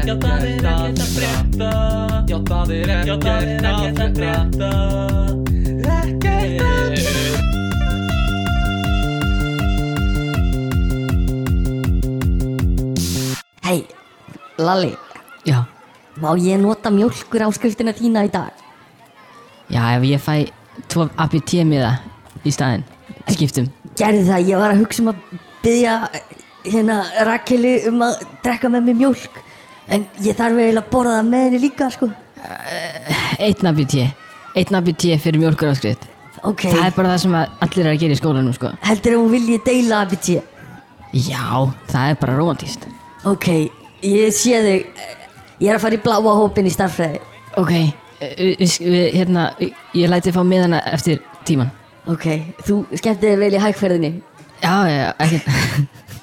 Já það er ekkert að frétta Já það er ekkert að frétta Ekkert að Hei, Lalli, Já, má ég nota mjólkur áskriftina þína í dag? já ef ég fæ tvo APT miða í staðinn skiptum. Gerði það, ég var að hugsa um að byggja hérna Rakeli um að drekka með mér mjólk En ég þarf eiginlega að borða það með henni líka, sko. Einn APT, einn APT fyrir mjölkur áskrift Ok, Það er bara það sem að allir er að gera í skólanum sko. Heldur að hún vilji deila ABT? Já, það er bara romantíst Ok, ég sé þig. Ég er að fara í bláa hópin í starffræði Ok, eh, við, við, hérna, ég læti fá miðana eftir tíman Ok, þú skemmti þig vel í hægferðinni Já, já, ekkert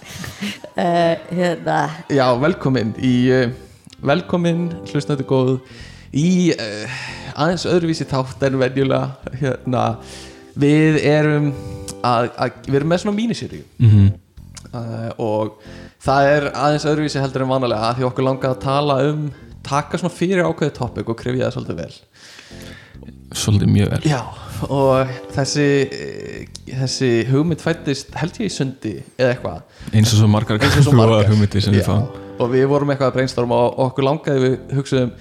uh, Hérna, Já, velkomin í uh, Velkomin, hlustnættu góð Í uh, aðeins öðruvísi þátt en venjulega hérna, Við erum að, að, Við erum með svona míniserju mm -hmm. uh, Og það er aðeins öðruvísi heldur en vanalega Því okkur langaði að tala um Taka svona fyrir ákveðið topic og krifja það svolítið vel. Svolítið mjög vel. Já, og þessi eh, Þessi hugmynd fættist held ég í sundi Eða eitthvað. Eins og svo margar margar. hugmyndir sem við fáum og við vorum eitthvað að brainstorma og, okkur langaði við hugsaðum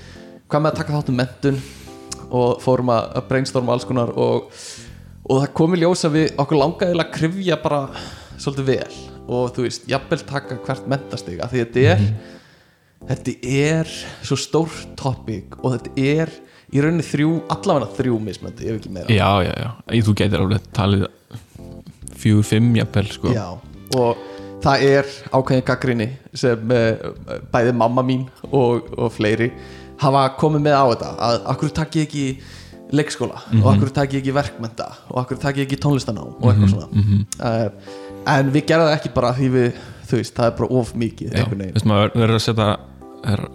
hvað með að taka þátt um mentun og fórum að að brainstorma alls konar og, og það kom í ljós að við okkur langaði að krifja bara svolítið vel. Og þú veist, jafnvel taka hvert mentastig af því þetta er þetta er svo stór topic og þetta er í rauninni þrjú, allavega þrjú mismöndi, ef ekki meira. Já, já, já, þú getur alveg talið fjögur, fimm jafnvel sko. Já, og það er ákveðin gaggrinni sem uh, bæði mamma mín og, og fleiri hafa komið með á þetta að akkur takk ég ekki leikskóla? Og akkur takk ég ekki verkmenta og akkur takk ég ekki tónlistanám og eitthvað svona. uh, en við gerðum ekki bara því við þú veist, það er bara of mikið maður verður að setja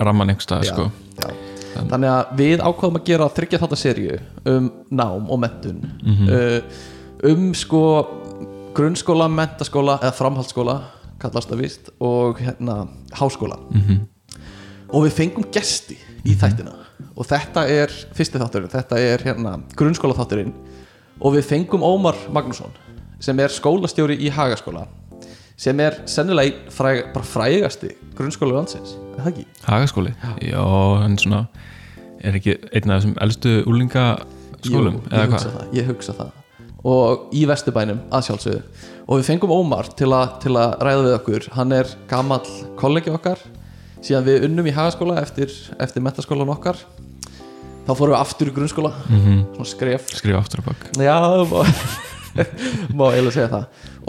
ramman einhver stað Já, sko. já. Þannig að við ákvaðum að gera þryggja þátt að serju um nám og mentun uh, um sko grunnskóla, mentaskóla eða framhaldsskóla kallast það vist og hérna háskóla. Og við fengum gesti í þættina. Og þetta er fyrsti þátturinn, þetta er hérna grunnskóla þátturinn og við fengum Ómar Magnússon sem er skólastjóri í Hagaskóla sem er sennilega fræg, bara frægasti grunnskóla landsins, er það ekki? Hagaskóli? Já, hann svona er ekki einn af þessum elstu úlingaskólum Jú, ég hugsa það, ég hugsa það. Og í Vesturbænum að sjálfsögðu og við fengum Ómar til, a, til að ræða við okkur. Hann er gamall kollegi okkar. Síðan við unnum í hagaskóla eftir, eftir metaskólan okkar. Þá fórum við aftur í grunnskóla. Mhm. svona skref. Skrifa aftur á bak. Já, má, eiginlega segja það.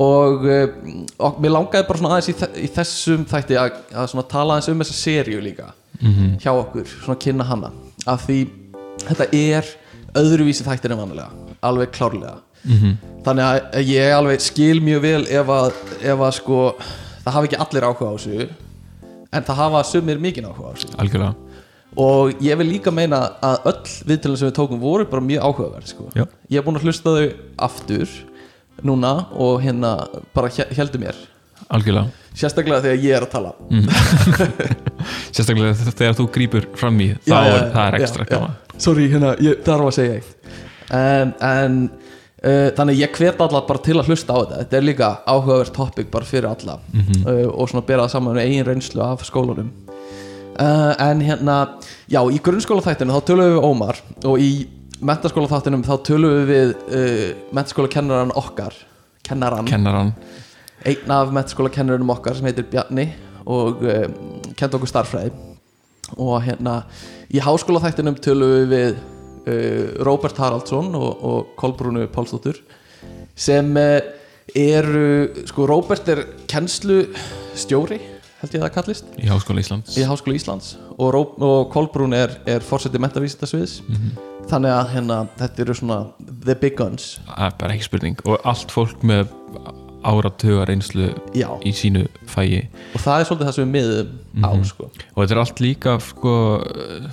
Og, uh, og mér langaði bara svona aðeins í, í þessum þætti að, að svona tala aðeins um þessa seríu líka Mhm. hjá okkur, svona kynna hana. Af því þetta er öðruvísi þættir en vanlega, alveg klárlega Mhm. þannig að ég alveg skil mjög vel ef að, ef að sko það hafa ekki allir áhuga á þessu en það hafa sumir mikinn áhuga á þessu Algjörlega og ég vil líka meina að öll viðtölum sem við tókum voru bara mjög áhugaverð sko. Já. ég er búin að hlusta þau aftur núna og hérna bara heldur mér Algjörlega sérstaklega þegar ég er að tala Sérstaklega þegar þú grýpur fram í þá Já, já, er það er já, ekstra já. sorry, hérna, ég þarf að segja eitt en, en þannig ég hvet alla bara til að hlusta á þetta. Þetta er líka áhugavert topic bara fyrir alla. Mhm. uh, og svona bera það saman með eigin reynslu af skólanum. Uh, en hérna já, í grunnskóla þættinu þá tölum við Ómar og í mentaskóla þættinum þá tölum við uh, mentaskóla kennaran okkar. Kennaran, Kennaran einn af mentaskóla kennarunum okkar sem heitir Bjarni og kent okkur starffræði og hérna í háskóla þættinum tölum við Róbert Haraldsson og, og Kolbrúnu Pálsdóttur sem uh, eru sko Róbert er kennslustjóri held ég að það kallist. Í Háskóla Íslands. Í Háskóla Íslands. Og, Ró, og Kolbrún er, er fórseti mentavísindasviðs þannig að hérna, þetta eru svona the big guns. Bara ekki spurning. Og allt fólk með áratugar einslu í sínu fæi og það er svolítið það sem við miðum á sko. og þetta er allt líka sko,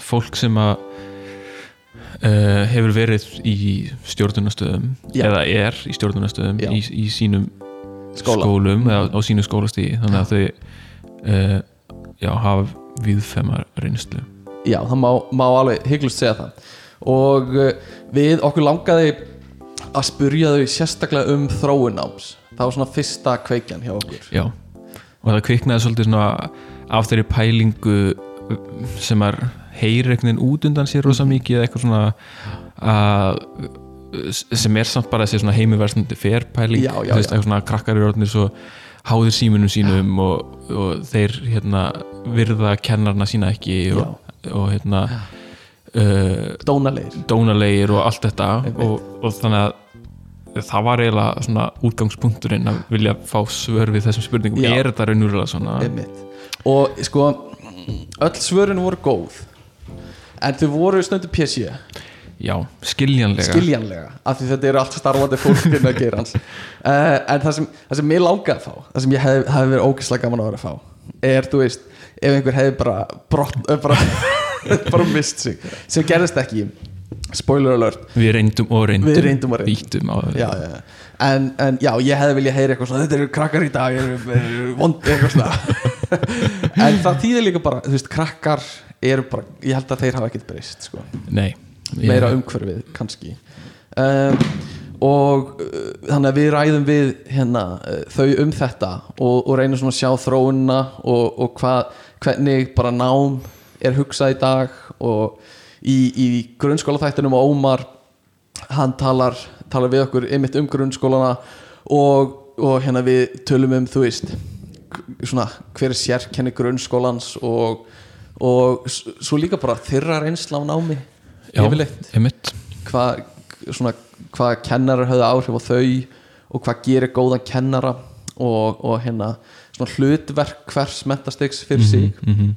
fólk sem að uh, hefur verið í stjórnunastöðum eða er í stjórnunastöðum í, í sínum Skóla. skólum eða á sínu skólastíði þannig að þau uh, já, hafa viðfema reynslu. Já, það má, má alveg hygglust segja það. Og uh, við okkur langaði að spurja þau sérstaklega um þróunáms það var svona fyrsta kveikjan hjá okkur. Já, og það kviknaði svolítið svona af þeirri pælingu sem er heyrir einhvern veginn út undan sér rosa mikið eða eitthvað svona að sem er samt bara þessi svona heimiverstandi ferpæling, Já, já, þú veist, já. eitthvað svona krakkar eru orðnir svo háðir símunum sínum og, og þeir hérna virða kennarna sína ekki og, og hérna uh, Dónalegir. dónalegir og allt þetta. Og, og þannig að það var eiginlega svona útgangspunkturinn að vilja fá svör við þessum spurningum. Er þetta raunverulega svona? Einmitt. og sko öll svörin voru góð en þau voru stundu PC já, skiljanlega. Skiljanlega, af því þetta eru allt starfandi fólk inn að gera hans uh, en það sem, það sem mér langaði að fá það sem ég hef, hef verið ógeðslega gaman að vera að fá er, þú veist, ef einhver hefði bara brott, eh, bara, bara mist sig, sem gerðist ekki. Spoiler alert. Við reyndum og reyndum. Við reyndum og reyndum. Já, já. En, en já, ég hefði viljað heyra eitthvað svona þetta eru krakkar í dag, eru, eru vondi eitthvað svona. En það þýðir líka bara, þú veist, krakkar bara, ég held að þeir hafa ekkert breyst sko. Nei, meira umhverfið kannski. Um, og uh, þannig að við ræðum við hérna, uh, þau um þetta og, og reynum svona að sjá þróunna og, og hvað, hvernig bara nám er hugsað í dag og í, í grunnskólaþættinum og Ómar hann talar, talar við okkur einmitt um grunnskólana og, og hérna við tölum um þú veist svona hver er sérkenni grunnskólans og, og svo líka bara þeirra reynsla á námi yfirleitt. hvað hvað kennarar höfðu áhrif á þau og hvað gerir góðan kennara og, og hérna svona hlutverk hvers mentastiks fyrir sig. mm -hmm.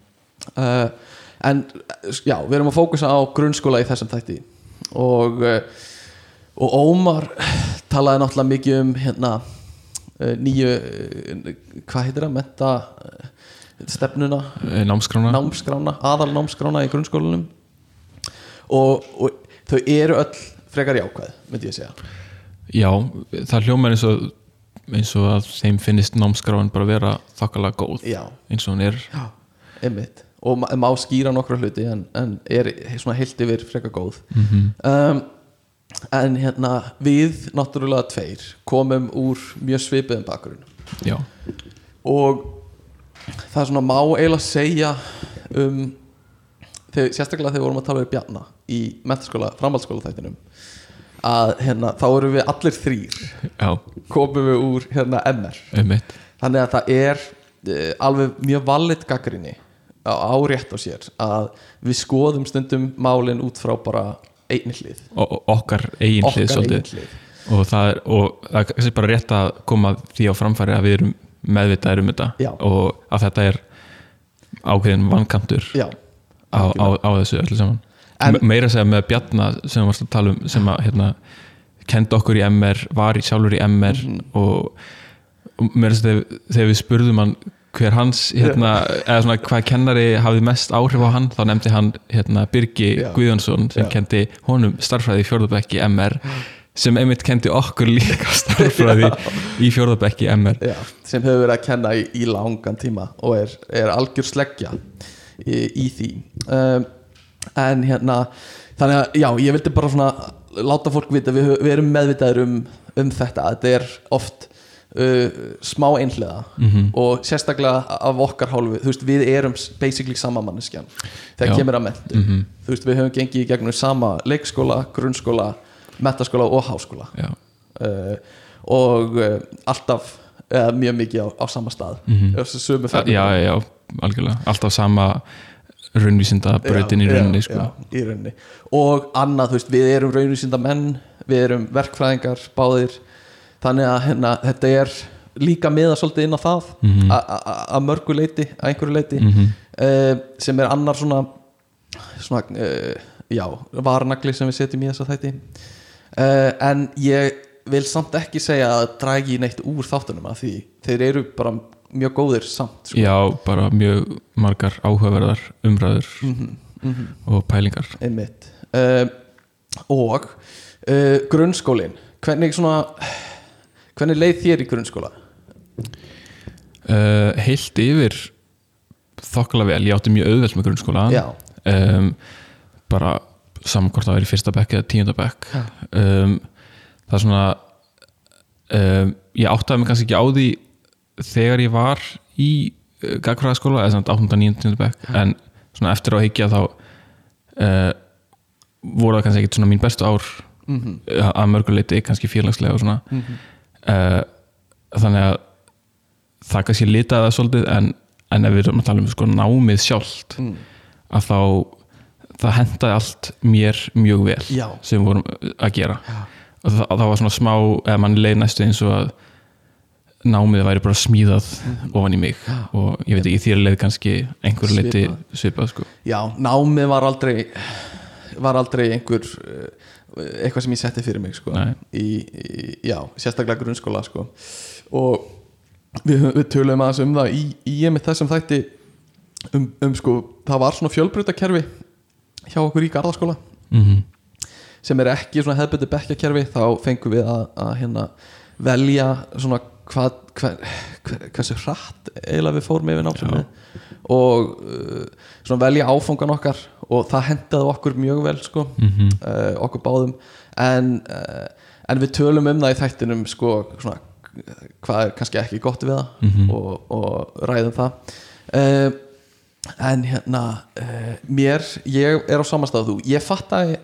uh, en já, við erum að fókusa á grunnskóla í þessum þætti. Og uh, og Ómar talaði náttúrulega mikið um hérna uh, nýju uh, hvað heitir það, menta uh, stefnuna Námskrána námskrána, aðal námskrána í grunnskólanum. Og, og þau eru öll frekar jákvæð myndi ég segja. Já, það hljómar eins og eins og að þeim finnist námskráin bara vera þokkalega góð já, eins og hún er. Já, einmitt. Og ma má skýra nokkra hluti en, en er svona heilt yfir frekar góð. Mm um, en hérna við náttúrulega tveir komum úr mjög svipiðum bakgrunn og það er svona má eiginlega segja um þegar, sérstaklega þegar við vorum að tala við Bjarna í mentaskóla, framhaldsskóla þættinum að hérna, þá erum við allir þrýr já, komum við úr hérna MR einmitt. Þannig að það er uh, alveg mjög valið gaggrinni á, á rétt á sér að við skoðum stundum málin út frá bara og okkar eigin hlið okkar svolítið. eigin hlið. Og það er, og er bara rétt að koma því á framfæri að við erum meðvitaðir um þetta Já. og að þetta er ákveðin vankantur á, á, á þessu öllu saman En- Me- meira að segja með Bjarna sem varst að tala um sem að hérna, kendi okkur í MR var í sjálfur í MR Mhm. og, og meira að segja þegar, þegar við spurðum hann hver hans hérna, eða svona hvað kennari hafði mest áhrif á hann þá nefndi hann hérna, Birgi Já. Guðjónsson sem Já. kendi honum starffræði í fjórðabekki MR sem einmitt kendi okkur líka starffræði í fjórðabekki MR já, sem hefur verið að kenna í, í langan tíma og er, er algjör sleggja í, í því um, en hérna þannig að já, ég vildi bara svona láta fólk vita, við, við erum meðvitaður um, um þetta, þetta er oft uh, smá einhliða Mhm. og sérstaklega af okkar hálfu þú veist, við erum basically sama manneskjan þegar Já. kemur að mentu Mhm. þú veist, við höfum gengið í gegnum sama leikskóla, grunnskóla metaskóla og háskóla. Uh, og uh, alltaf eða mjög mikið á, á sama stað. Mhm. þessu sömu já, já, algjörlega. Alltaf sama raunvísinda brautin í rauninni sko. já, í rauninni. Og annað, þú veist, við erum raunvísinda menn við erum verkfræðingar báðir. Þannig að hérna, þetta er líka miða svolítið inn á það a- a- að mörgu leiti, að einhverju leiti Mhm. uh, sem er annar svona svona, já varnagli sem við setjum í þessa þætti uh, en ég vil samt ekki segja að dragi neitt úr þáttunum að því þeir eru bara mjög góðir samt sko. Já, bara mjög margar áhugaverðar umræður mm -hmm, og pælingar. Einmitt. Uh, og uh, grunnskólin hvernig svona hvernig leið þér í grunnskóla? Uh, Heilt yfir þokkala vel, ég átti mjög auðvelt með grunnskóla Já. um, bara saman hvort það var í fyrsta bekk eða tíunda bekk um, það er svona um, ég áttaði mig kannski ekki á því þegar ég var í uh, gagfræðaskóla eða samt 8. 9. bekk en svona eftir á að higgja þá uh, voru það kannski ekkit svona mín bestu ár Mhm. að mörguleiti kannski félagslega og svona uh, þannig að það kannski litaði það svolítið en, en ef við erum að tala um sko námið sjálft Mm. að þá það hendaði allt mér mjög vel Já. sem við vorum að gera. Og það, það var svona smá eða mann leið næstu eins og að námið væri bara smíðað ofan í mig. Og ég veit ekki þér leið kannski einhver leiti svipað sko. Já, námið var aldrei var aldrei einhver uh, eitthvað sem ég setti fyrir mig sko. Í, í, já, sérstaklega grunnskóla sko. og við, við töluðum aðeins um það í, í einmitt þessum þætti um, um sko, það var svona fjölbreytakerfi hjá okkur í Garðaskóla. Mm sem er ekki svona hefðbyrði bekkjakerfi þá fengum við að, að hérna, velja svona hvað, hversu hratt eiginlega við fórum yfir námsumið og uh, svona velja áfangan okkar og það hendaði okkur mjög vel sko, Mhm. uh, okkur báðum. En, uh, en við tölum um það í þættinum sko, svona, hvað er kannski ekki gott við það Mhm. og, og ræðum það. Uh, en hérna uh, mér, ég er á samastað þú, ég fatt að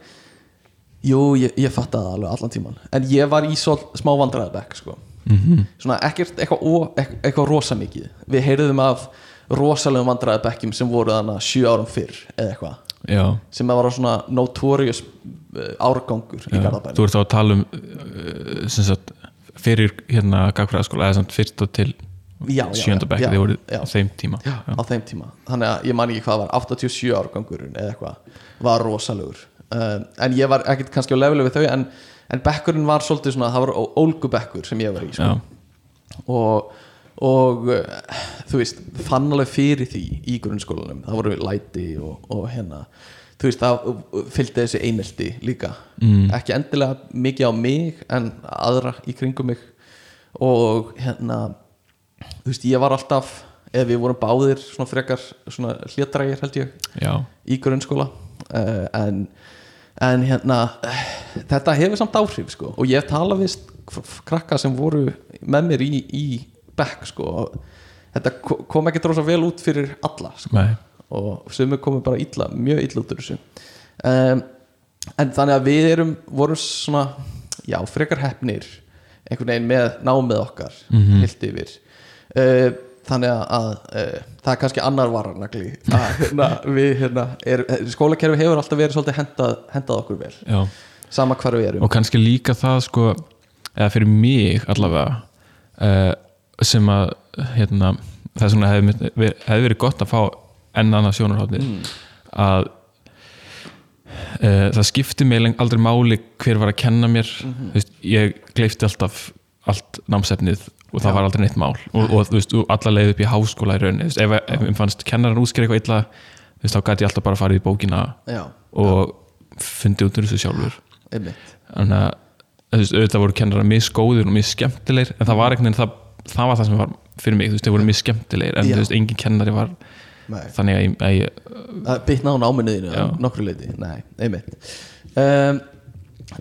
jú, ég, ég fatt að alveg allan tíman en ég var í svo smá vandræðabekk sko. Mhm. svona ekkert eitthvað, eitthvað, rosa mikið við heyrðum af rosalegum vandræðabekkjum sem voru þannig sjö árum fyrr eða eitthvað Já, sem að var svona notorious uh, árgangur í já. Garðabænum þú ert þá að tala um uh, sagt fyrir hérna gagfræðaskóla eða fyrst og til Já, já, sjönda já, bekk já, þið voru já. á þeim tíma. Já, á þeim tíma. Þannig að ég man ekki hvað var 87 árgangurinn eða eitthvað var rosalegur. Um, en ég var ekkert kannski á levelu við þau en, en bekkurinn var svolítið svona það var ólgu bekkur sem ég var í sko. Já, og, og þú veist, fann alveg fyrir því í grunnskólanum, það voru læti og, og hérna, þú veist það fylgdi þessi einelti líka. Mm. ekki endilega mikið á mig en aðra í kringum mig. Og hérna þú veist, ég var alltaf eða við vorum báðir svona frekar svona hlétrægir held ég já, í grunnskóla. Uh, en, en hérna uh, þetta hefur samt áhrif sko. Og ég tala við st- krakka sem voru með mér í, í bekk sko. Og þetta ko- kom ekki drósa vel út fyrir alla sko. Nei. Og sumir komu bara illa, mjög illa út úr þessu. Um, en þannig að við erum vorum svona, já, frekar hefnir einhvern veginn með námið okkar Mhm. heilt yfir uh, þannig að, að uh, það er kannski annar vararnagli að hérna, við hérna, er, skólakerfi hefur alltaf verið svolítið hendað, hendað okkur vel. Já, sama hvar við erum. Og kannski líka það sko eða fyrir mig allavega uh, sem að hérna, það svona hefði, hefði verið gott að fá enn annað sjónarhóðnir að uh, það skipti mig aldrei máli hver var að kenna mér. Þú veist, ég gleifti alltaf allt námsefnið og það Já. var aldrei neitt mál og, og þú veist, alla leið upp í háskóla í rauninni, þú veist, ef, ef mér fannst kennaran útskýra eitthvað illa þú veist, þá gæti ég alltaf bara farið í bókina já, og fundið út úr þessu sjálfur einmitt þannig að þú veist, auðvitað voru kennarar misgóðir og misskemmtilegir en það var einhvern veginn það, það var það sem var fyrir mig, þú veist, þeir voru misskemmtilegir en Já. þú veist, engin kennari var Nei. þannig að ég, að ég að bitna á náminuðinu Já. nokkru leiti, nei, einmitt um,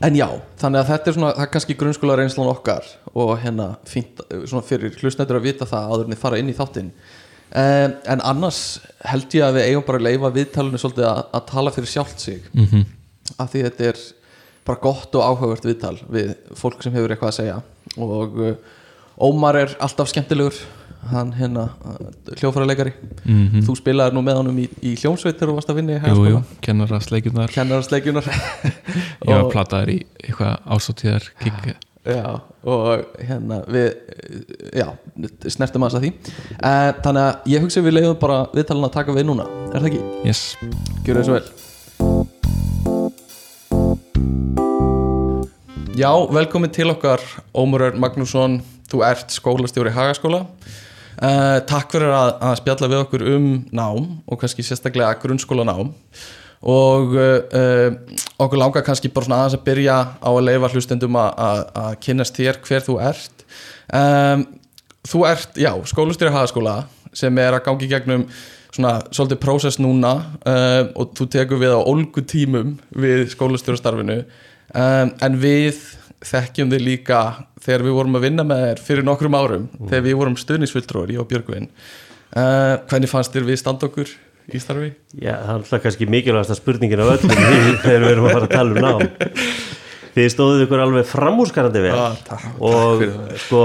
en já þannig að þetta er svona, það er kannski grunnskóla reynslan okkar og hérna fínt svona fyrir hlustnættur að vita það áður en þið fara inn í þáttinn. Um, en annars held ég að við eigum bara að leifa viðtalinu svolítið að, að tala fyrir sjálft sig. Mm af því þetta er bara gott og áhugavert viðtal við fólk sem hefur eitthvað að segja. Og uh, Ómar er alltaf skemmtilegur hann hérna hljófæraleikari -hmm. þú spilaði nú með honum í, í hljómsveit þegar þú varst að vinna í jú, jú, hægaskóla kennara sleikjurnar kennarasleikjunar ég var plataður í eitthvað ásáttíðar kikk já, og hérna við já, snertum aðeins að því. Uh, þannig að ég hugsi við leiðum bara viðtalina að taka við núna, er það ekki? yes. Gjör það svo vel. Já, velkomin til okkar Ómur Örn Magnússon. Þú ert skólastjóri Hagaskóla uh, Takk fyrir að, að spjalla við okkur um nám og kannski sérstaklega grunnskólanám og uh, uh, okkur langar kannski bara svona aðeins að byrja á að leifa hlustendum að, kynnast þér hver þú ert. Um, Þú ert, já, skólastjóri Hagaskóla sem er að gangi gegnum svona svolítið prósess núna um, og þú tekur við á ólgu tímum við skólastjórastarfinu. Um, en við þekkjum þig líka þegar við vorum að vinna með þér fyrir nokkrum árum þegar við vorum stuðnisfulltrúar, ég og Björgvin. Uh, hvernig fannst þér við standa okkur í starfi? Já, það er alltaf kannski mikilvægasta spurningin af öllum þegar við erum að fara að tala um nám. Þið stóðuð ykkur alveg framúskarandi vel. Ah, takk, og takk sko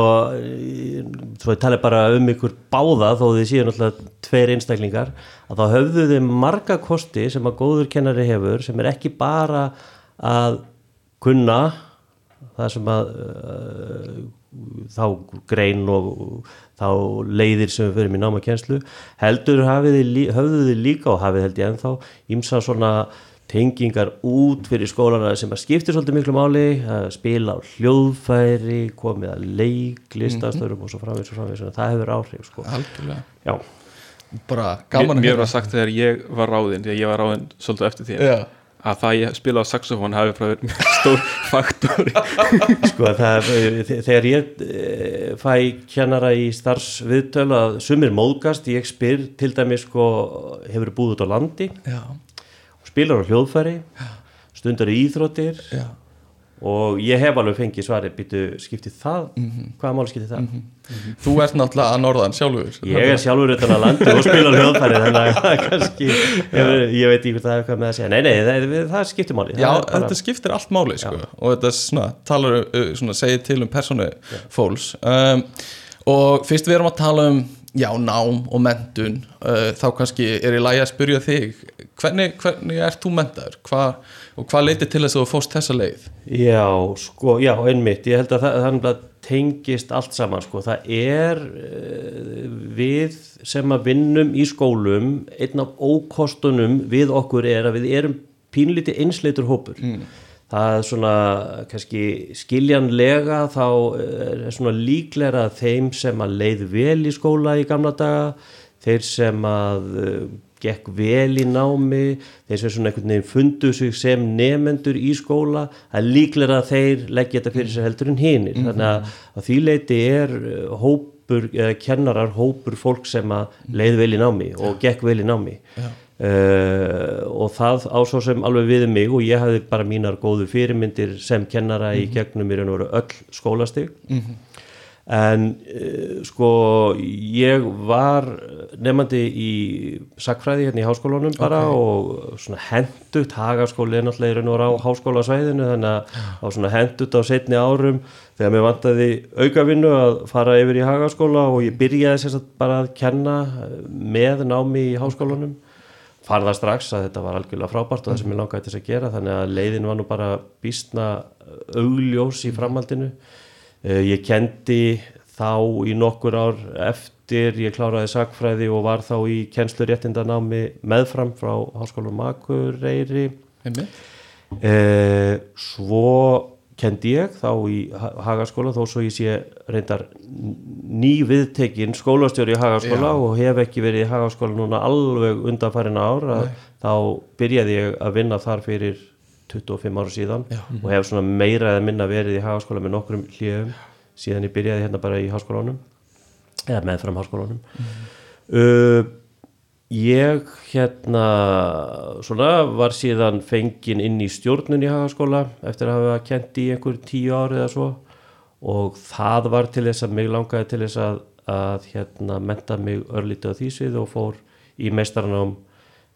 svo ég tala bara um ykkur báða þó þið séu náttúrulega tveir einstaklingar að þá höfðu þið marga kosti sem að góður kennari hefur sem er ekki bara að kunna það sem að uh, þá grein og þá leiðir sem við förum í námakenslu heldur hafið þið, lí- höfðu þið líka og hafið held ég ennþá ímsa svona tengingar út fyrir skólana sem að skiptir svolítið miklu máli að spila á hljóðfæri komið að leik, listastörum og svo framvegis og framvegis, þannig að það hefur áhrif sko. Bara Mér, gaman að mér heyra. var sagt þegar ég var ráðinn þegar ég var ráðinn svolítið eftir því Já. Að það ég spila á saxofón hafi frá stór faktor. Sko það, þegar ég eh, fæ kennara í starfsviðtöl að sumir móðgast, ég spyr til dæmis sko, hefur búið út á landi? Já, spilar á hljóðfæri stundar í íþróttir já, og ég hef alveg fengið svari býtu skiptið það, hvaða máli skiptið það? Þú ert náttúrulega að norðan sjálfur. Ég er sjálfur utan að landi og spila hljóðfæri þannig að kannski ég, ég veit ekki hvað það er hvað með að segja. Nei, nei, það, það skiptir máli. Já, bara- þetta skiptir allt máli sko. og þetta svona, talar, uh, svona, segir til um persónu fólks. Um, og fyrst við erum að tala um já, nám og mentun uh, þá kannski er í lagi að spyrja þig hvernig, hvernig ert þú mentaður Hva, og hvað leiti til þess að þú fóst þessa leið? Já, sko, já, einmitt. Ég held að það, það tengist allt saman, sko, það er uh, við sem að vinnum í skólum, einn af ókostunum við okkur er að við erum pínlítið einsleitur hópur. Það er svona kannski skiljanlega þá er svona líklega að þeim sem að leið vel í skóla í gamla daga þeir sem að uh, gekk vel í námi þeir sem svona einhvern veginn fundu sig sem nefendur í skóla er líklega að þeir leggja þetta fyrir sér heldur en hinir. Þannig að, að því leiti er uh, hópur eða kennarar hópur fólk sem að leið vel í námi og gekk vel í námi. Uh, og það á svo sem alveg við mig og ég hafði bara mínar góðu fyrirmyndir sem kennara í gegnum mér en voru öll skólastig en uh, sko ég var nefnandi í sakfræði hérna í háskólanum bara og svona hendugt hagaskóli er náttúrulega í raun og á háskólasvæðinu þannig að hendugt á setni árum þegar mér vantaði aukavinnu að fara yfir í hagaskóla og ég byrjaði sérstaklega bara að kenna eh, með námi í háskólanum. Farða strax að þetta var algjörlega frábært og það sem ég langaði til þess að gera þannig að leiðin var nú bara býstna augljós í framhaldinu ég kendi þá í nokkur ár eftir ég kláraði sakfræði og var þá í kennsluréttindanámi meðfram frá Háskólum Akureyri Einmitt. uh, svo kendi ég þá í Ha- Hagaskóla þó svo ég sé reyndar ný viðtekinn skólastjóri í Hagaskóla Já. og hef ekki verið í Hagaskóla núna alveg undanfærin ár að þá byrjaði ég að vinna þar fyrir 25 ára síðan Já. og hef svona meira eða minna verið í Hagaskóla með nokkrum hljöfum síðan ég byrjaði hérna bara í Háskólanum eða meðfram Háskólanum uh, ég hérna svona var síðan fengin inn í stjórnun í Hagaskóla eftir að hafa kent í einhver tíu ári eða svo og það var til þess að mig langaði til þess að, að hérna menta mig örlítið á því svið og fór í meistaranám uh,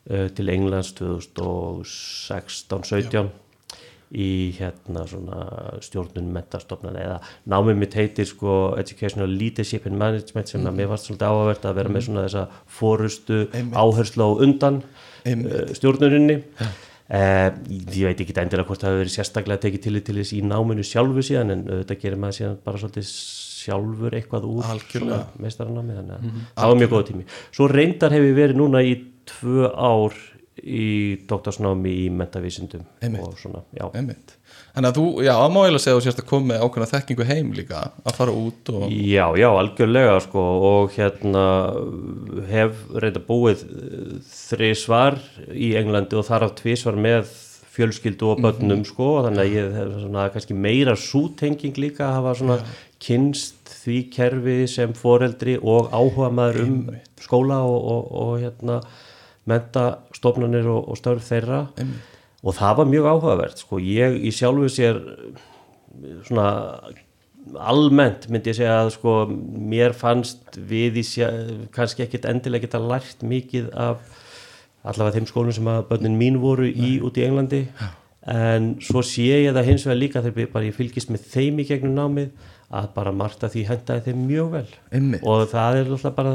til Englands 2016-17 í hérna svona stjórnun mentastofnan eða námið mitt heitir sko Educational Leadership and Management sem að mér varst svolítið áhugavert að vera með svona þessa fórustu áherslu á undan uh, stjórnuninni. Uh, ég veit ekki endilega hvort það hefur verið sérstaklega tekið til til þess í náminu sjálfu síðan en þetta gerir maður síðan bara svolítið sjálfur eitthvað úr meistaranámi þannig að það var mjög góð tími. Svo reyndar hef ég verið núna í tvö ár í doktorsnámi í mentavísindum Einmitt. og svona, já Einmitt. Þannig að þú, já, að má eiginlega segja þú sérst að koma með ákveðna þekkingu heim líka að fara út og Já, já, algjörlega sko og hérna hef reynda búið þri svar í Englandi og þar af tvísvar með fjölskyldu og börnum sko og þannig að ég hef svona kannski meira sútenging líka að hafa svona kynst því kerfi sem foreldri og áhuga maður um skóla og, og, og hérna mentastofnanir og, og störf þeirra. Og það var mjög áhugavert sko. Ég í sjálfu sér svona almennt myndi ég segja að sko mér fannst við í sjá, kannski ekkit endilega geta lært mikið af allavega þeim skólum sem að börnin mín voru í út í Englandi. En svo sé ég það hins vegar líka þegar bara ég fylgist með þeim í gegnum námið að bara margt að því hendaði þeim mjög vel. Einmitt. og það er alltaf bara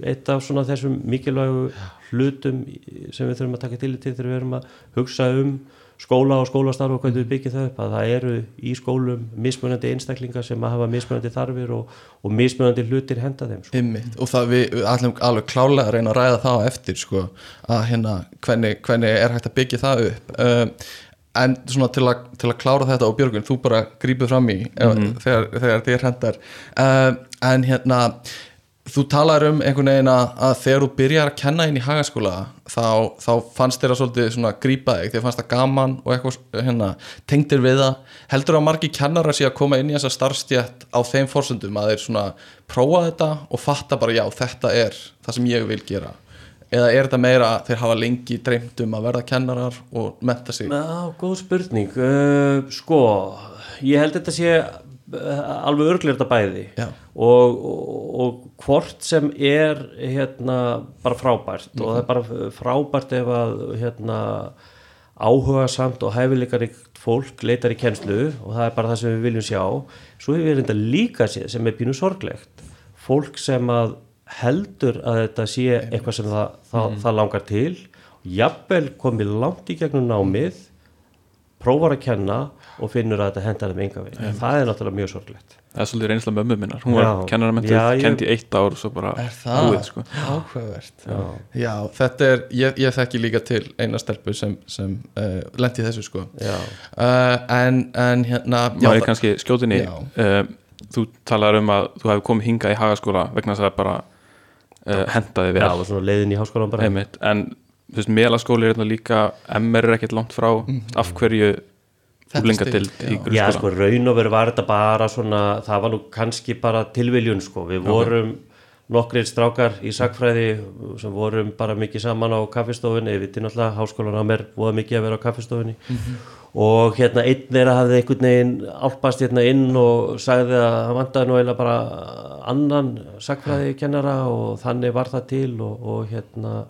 eitt af svona þessum mikilvægu hlutum sem við þurfum að taka til til þegar við erum að hugsa um skóla og skólastarf og hvernig við byggjum það upp að það eru í skólum mismunandi einstaklingar sem að hafa mismunandi þarfir og, og mismunandi hlutir henda þeim sko. Einmitt. og það við, við ætlum alveg klálega að reyna að ræða það á eftir sko, að hérna hvernig, hvernig er hægt að byggja það upp um, en svona til að, til að klára þetta og Björgun, þú bara grípið fram í mm þegar, þegar þér hendar um, en hérna þú talar um einhvern veginn að, að þegar þú byrjar að kenna inn í hagaskóla þá, þá fannst þér að svolítið svona grípa þig, þér fannst það gaman og eitthvað hérna, tengdir við það. Heldur að margi kennarar sé að koma inn í þessa starfstjætt á þeim fórsöndum að þeir svona prófa þetta og fatta bara já, þetta er það sem ég vil gera? Eða er þetta meira að þeir hafa lengi dreymt um að verða kennarar og metta sig? Já, góð spurning. Uh, sko, ég held þetta sé uh, alveg örglega þetta bæði. Og, og, og hvort sem er hérna bara frábært. Og það er bara frábært ef að hérna áhuga samt og hæfileikaríkt fólk leitar í kennslu. Og það er bara það sem við viljum sjá. Svo hefur við reynda líka séð sem er pínu sorglegt. Fólk sem að heldur að þetta sé eitthvað sem það, það, það langar til. Jafnvel komið langt í gegnum námið prófar að kenna og finnur að þetta hendar þeim enga veginn. Það er náttúrulega mjög sorglegt. Það er svolítið reynsla mömmu minnar. Hún var Já. kennaramentuð, Já, ég- kendi eitt ár og svo bara Er það? búið sko. Áhugavert? Já, þetta er, ég, ég þekki líka til eina stelpu sem, sem uh, lendi þessu sko. Já. uh, en, en hérna já, já, ég kannski skjótinni Já. uh, þú talar um að þú hefði komið hingað í hagaskóla vegna þess að það bara uh, hendaði vel. Já, og svona leiðin í háskólan bara. Einmitt, en þú veist, melaskóli er hérna líka MR er ekkert langt frá. Af hverju úlingadild í já. Já, grunnskóla sko, raun og veru var þetta bara svona, það var nú kannski bara tilviljun, sko, við vorum nokkrir strákar í sagfræði sem vorum bara mikið saman á kaffistofunni, við til náttúrulega háskólan á mér voða mikið að vera á kaffistofunni. Og hérna einn er að hafði einhvern veginn álpast hérna inn og sagði að hann vantaði nú eiginlega bara annan sagfræði kennara og þannig var það til og, og hérna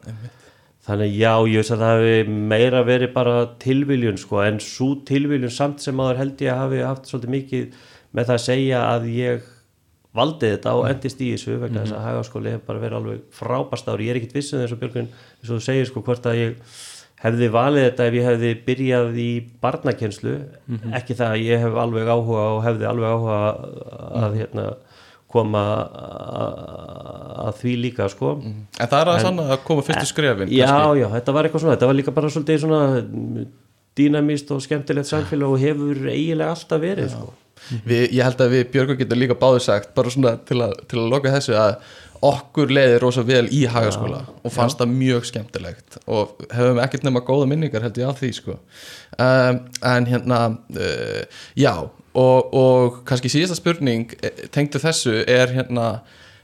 Þannig já, ég veist að það hefði meira verið bara tilviljun sko, en svo tilviljun samt sem aður held ég að hafi haft svolítið mikið með það að segja að ég valdi þetta og endist í þessu vegna þess að hagaskóli hefur bara verið alveg frábært ári, ég er ekkit vissin eins og Björgun eins og þú segir sko hvort að ég hefði valið þetta ef ég hefði byrjað í barnakenslu, ekki það að ég hef alveg áhuga og hefði alveg áhuga að hérna koma að, að því líka sko. En það er að sanna að koma fyrstu skrefin já, kannski. já, þetta var eitthvað svona þetta var líka bara svolítið svona dýnamíst og skemmtilegt samfélag og hefur eiginlega alltaf verið sko. við, ég held að við Björgur getum líka báður sagt bara svona til að, til að loka þessu að okkur leiði rosa vel í hagaskóla og fannst það mjög skemmtilegt og hefum ekkert nema góða minningar held ég á því sko. Um, en hérna uh, já og, og kannski síðasta spurning eh, tengdu þessu er hérna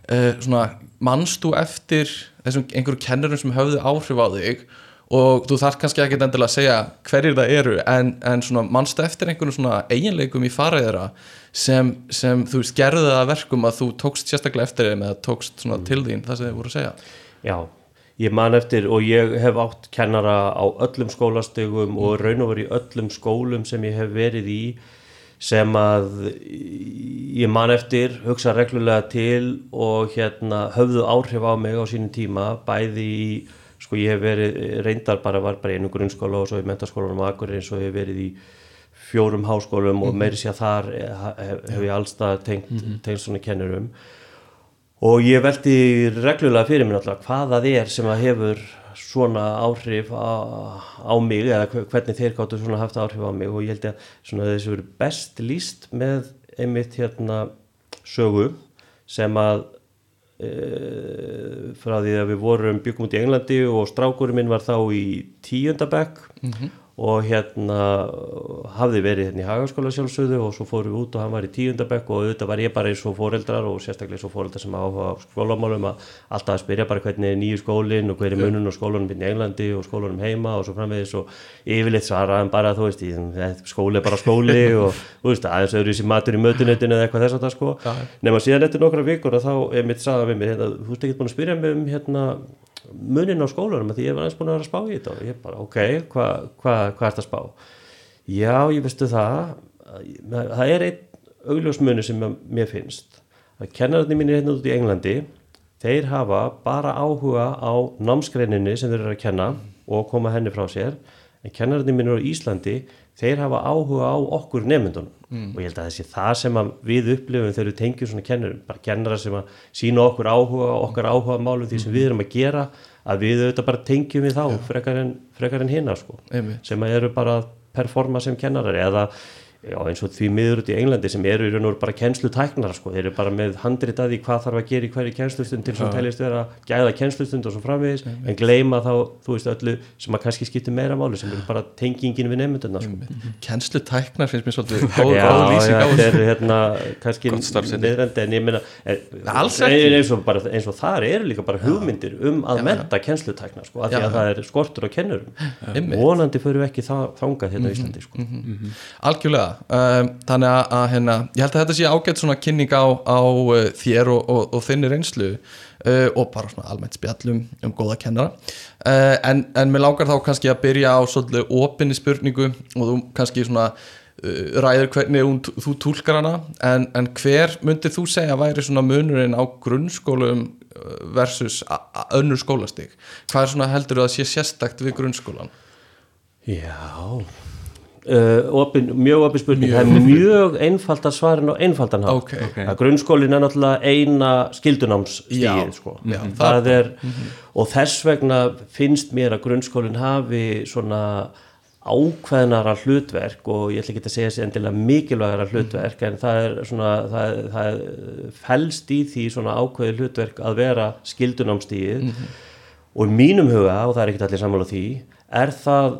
uh, svona manst þú eftir þessum einhverju kennurum sem höfðu áhrif á þig? Og þú þarf kannski ekkert endilega að segja hverjir það eru en, en svona mannstu eftir einhvern svona eiginleikum í faraðira sem, sem þú það að verkum að þú tókst sérstaklega eftir þeim eða tókst svona til þín það sem þið voru að segja? Já, ég man eftir og ég hef átt kennara á öllum skólastegum og raun og verið í öllum skólum sem ég hef verið í sem að ég man eftir hugsa reglulega til og hérna höfðu áhrif á mig á sínum tíma bæði í sko ég hef verið reyndar bara var bara í einu grunnskóla og svo í mentaskólanum og akkur eins og hef verið í fjórum háskólum og meiri sér þar hef, hef ég allstað tengt, tengt svona kennurum. Og ég veldi reglulega fyrir mér náttúrulega hvað það er sem að hefur svona áhrif á, á mig eða hve- hvernig þeir gáttu svona haft áhrif á mig. Og ég held að svona þessu verið best líst með einmitt hérna sögu sem að e, frá því að við vorum byggum út í Englandi og strákurinn minn var þá í tíundabekk og hérna hafði verið hérna í hagaskóla sjálfsögðu og svo fórum við út og hann var í tíundabekk og auðvitað var ég bara eins og foreldrar og sérstaklega eins og foreldrar sem áhuga á skólamálum að alltaf að spyrja bara hvernig er nýju skólinn og hver er munun og skólanum hérna í Englandi og skólanum heima og svo framvegis og yfirleitt svaraðan bara þú veist, skóli er bara skóli og þú veist, aðeins öðru þessi matur í mötunetinu eða eitthvað þess að það sko nema síðan eftir nokkra vikur og þá er mitt sagða við mér, hérna, munin á skólanum að því ég var aðeins búin að vera að spá í þetta og ég bara, ok, hvað hva, hva er þetta að spá? Já, ég veistu það það er einn augljósmunni sem mér finnst að kennararnir mínir hérna út í Englandi þeir hafa bara áhuga á námskreininni sem þeir eru að kenna og koma henni frá sér en kennararnir mínir á Íslandi þeir hafa áhuga á okkur nefndunum mm. og ég held að þessi það sem við upplifum þegar við tengjum svona kennarum bara kennara sem að sína okkur áhuga okkar áhuga málum því sem mm. við erum að gera að við auðvitað bara tengjum við þá ja. frekar en, en hinna sko Einmitt. sem að eru bara að performa sem kennarar eða Já, eins og því miður út í Englandi sem eru í raun og veru bara kennslutæknar sko, þeir eru bara með handritaði hvað þarf að gera í hverju kennslustund til sem teljast vera gæða kennslustund og svo framvegis. Nei, en gleima þá, þú veist, öllu sem að kannski skiptir meira máli sem eru bara tengingin við nefnduna sko. Kennslutæknar finnst mér svolítið góð lýsing á þessu. Já, þetta er hérna kannski neðrandi en ég meina eins og, bara, eins og þar eru líka bara hugmyndir um að menta kennslutæknar sko, af því að það er skortur á kennurum. Vonandi um, þannig að, að hérna, ég held að þetta sé ágætt svona kynning á, á uh, þér og, og, og þinni reynslu uh, og bara svona almennt spjallum um góða kennara. Uh, en, en mér langar þá kannski að byrja á svolítið opinni spurningu og þú kannski svona uh, ræður hvernig hún, þú tólkar hana. En, en hver myndir þú segja væri svona munurinn á grunnskólum versus önnur skólastík hvað er svona heldur þú að sé sérstakt við grunnskólan? Já Uh, opin, mjög opið spurning, það er mjög einfalt að svara og einfaldan hafa okay. okay. grunnskólin er náttúrulega eina skildunámsstíð sko. það er mm -hmm. og þess vegna finnst mér að grunnskólin hafi svona ákveðnara hlutverk og ég ætla ekki að segja þessi endilega mikilvægara hlutverk en það er svona það, það fælst í því svona ákveði hlutverk að vera skildunámsstíð mm -hmm. og í mínum huga, og það er ekki allir samála því er það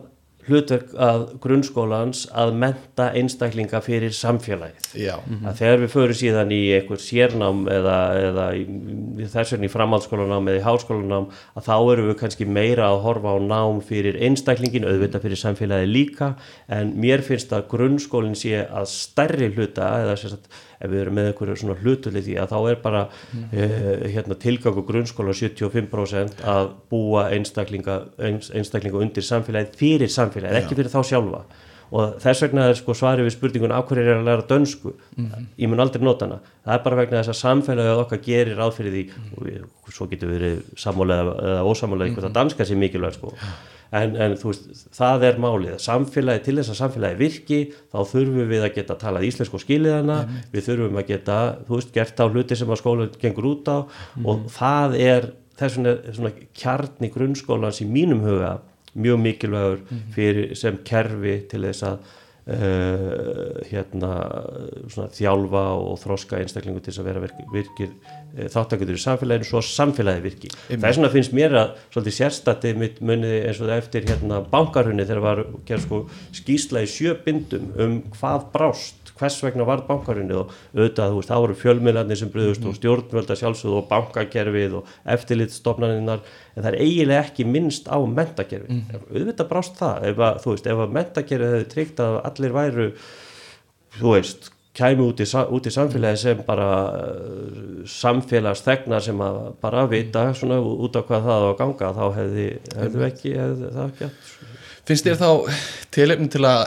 hlutverk að grunnskólans að menta einstaklinga fyrir samfélagið -hmm. að þegar við förum síðan í einhver sérnám eða, eða þess vegna í framhaldsskólanám eða í háskólanám að þá eru við kannski meira að horfa á nám fyrir einstaklingin, auðvitað fyrir samfélagið líka en mér finnst að grunnskólinn sé að stærri hluta eða ef við erum með einhverju svona hlutulið því að þá er bara mm. uh, hérna, tilgangu grunnskóla 75% að búa einstaklinga, einstaklinga undir samfélagið fyrir samfélagið, ekki fyrir þá sjálfa. Og þess vegna er sko svarið við spurningun af hverju er að læra dönsku? Mm ég mun aldrei nota hana, það er bara vegna þess að samfélagið okkar gerir áfyrir því. Mm og við, svo getur við verið sammálega eða ósammálega eitthvað að danska sé mikilvæg sko en, en veist, það er málið samfélagi, til þess að samfélagi virki þá þurfum við að geta talað íslensku skiliðana, mm. við þurfum að geta veist, gert á hluti sem að skóla gengur út á mm. og það er þess vegna kjarni grunnskólans í mínum huga mjög mikilvægur mm. fyrir sem kerfi til þess að Uh, hérna svona, þjálfa og þroska einstaklingu til þess að vera virkir, þáttakundur í samfélaginu svo samfélagi virki. Það er svona að finnst mér að svolítið sérstati mitt muniði eins og það eftir hérna bankarhunni þegar var sko skýsla í sjöbindum um hvað brást hvers vegna var bankarunni og auðvitað, þú veist, það voru fjölmiðlarnir sem bröðust mm. og stjórnvölda sjálfsögðu og bankakerfið og eftirlitstofnaninnar en það er eiginlega ekki minnst á mentakerfið. Mm. Auðvitað brást það, ef að, þú veist, ef að mentakerfið hefði tryggt að allir væru, þú veist, kæmi út í, út í samfélagi sem bara uh, samfélagsþegnar sem að bara vita svona út á hvað það á ganga, þá hefði, hefði ekki, hefði það ekki að Finnst þér þá tilefni til að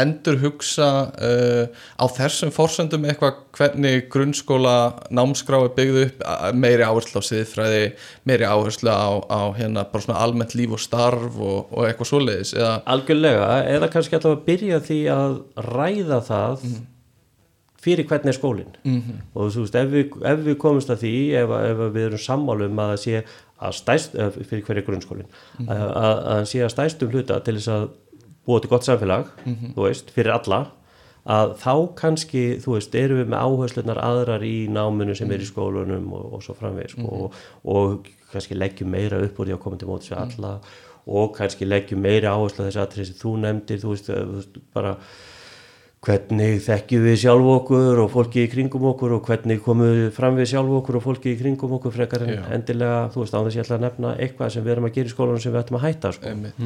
endur hugsa uh, á þessum fórsöndum eitthvað hvernig grunnskóla námskrái byggðu upp meiri áherslu á siðfræði, meiri áherslu á, á hérna bara svona almennt líf og starf og, og eitthvað svoleiðis? Eða... Algjörlega, eða kannski alltaf að byrja því að ræða það mm. Fyrir hvernig er skólinn mm -hmm. og þú veist, ef við, ef við komumst að því, ef, ef við erum sammálum að sé að stæst, fyrir hverju grunnskólin mm -hmm. að, að, að sé að stæstum hluta til þess að búa til gott samfélag mm -hmm. þú veist, fyrir alla að þá kannski, þú veist, eru við með áherslunar aðrar í náminu sem er í skólunum og, og svo framvegis sko, og, og kannski leggjum meira upp úr því að koma til mótis við alla og kannski leggjum meiri áherslu á þessi atrið sem þú nefndir þú veist, þú veist bara hvernig þekkjum við sjálf okkur og fólki í kringum okkur og hvernig komum við fram við sjálf okkur og fólki í kringum okkur frekar en endilega, þú veist, á þess ég ætla að nefna eitthvað sem við erum að gera í skólanum sem við ættum að hætta sko. mm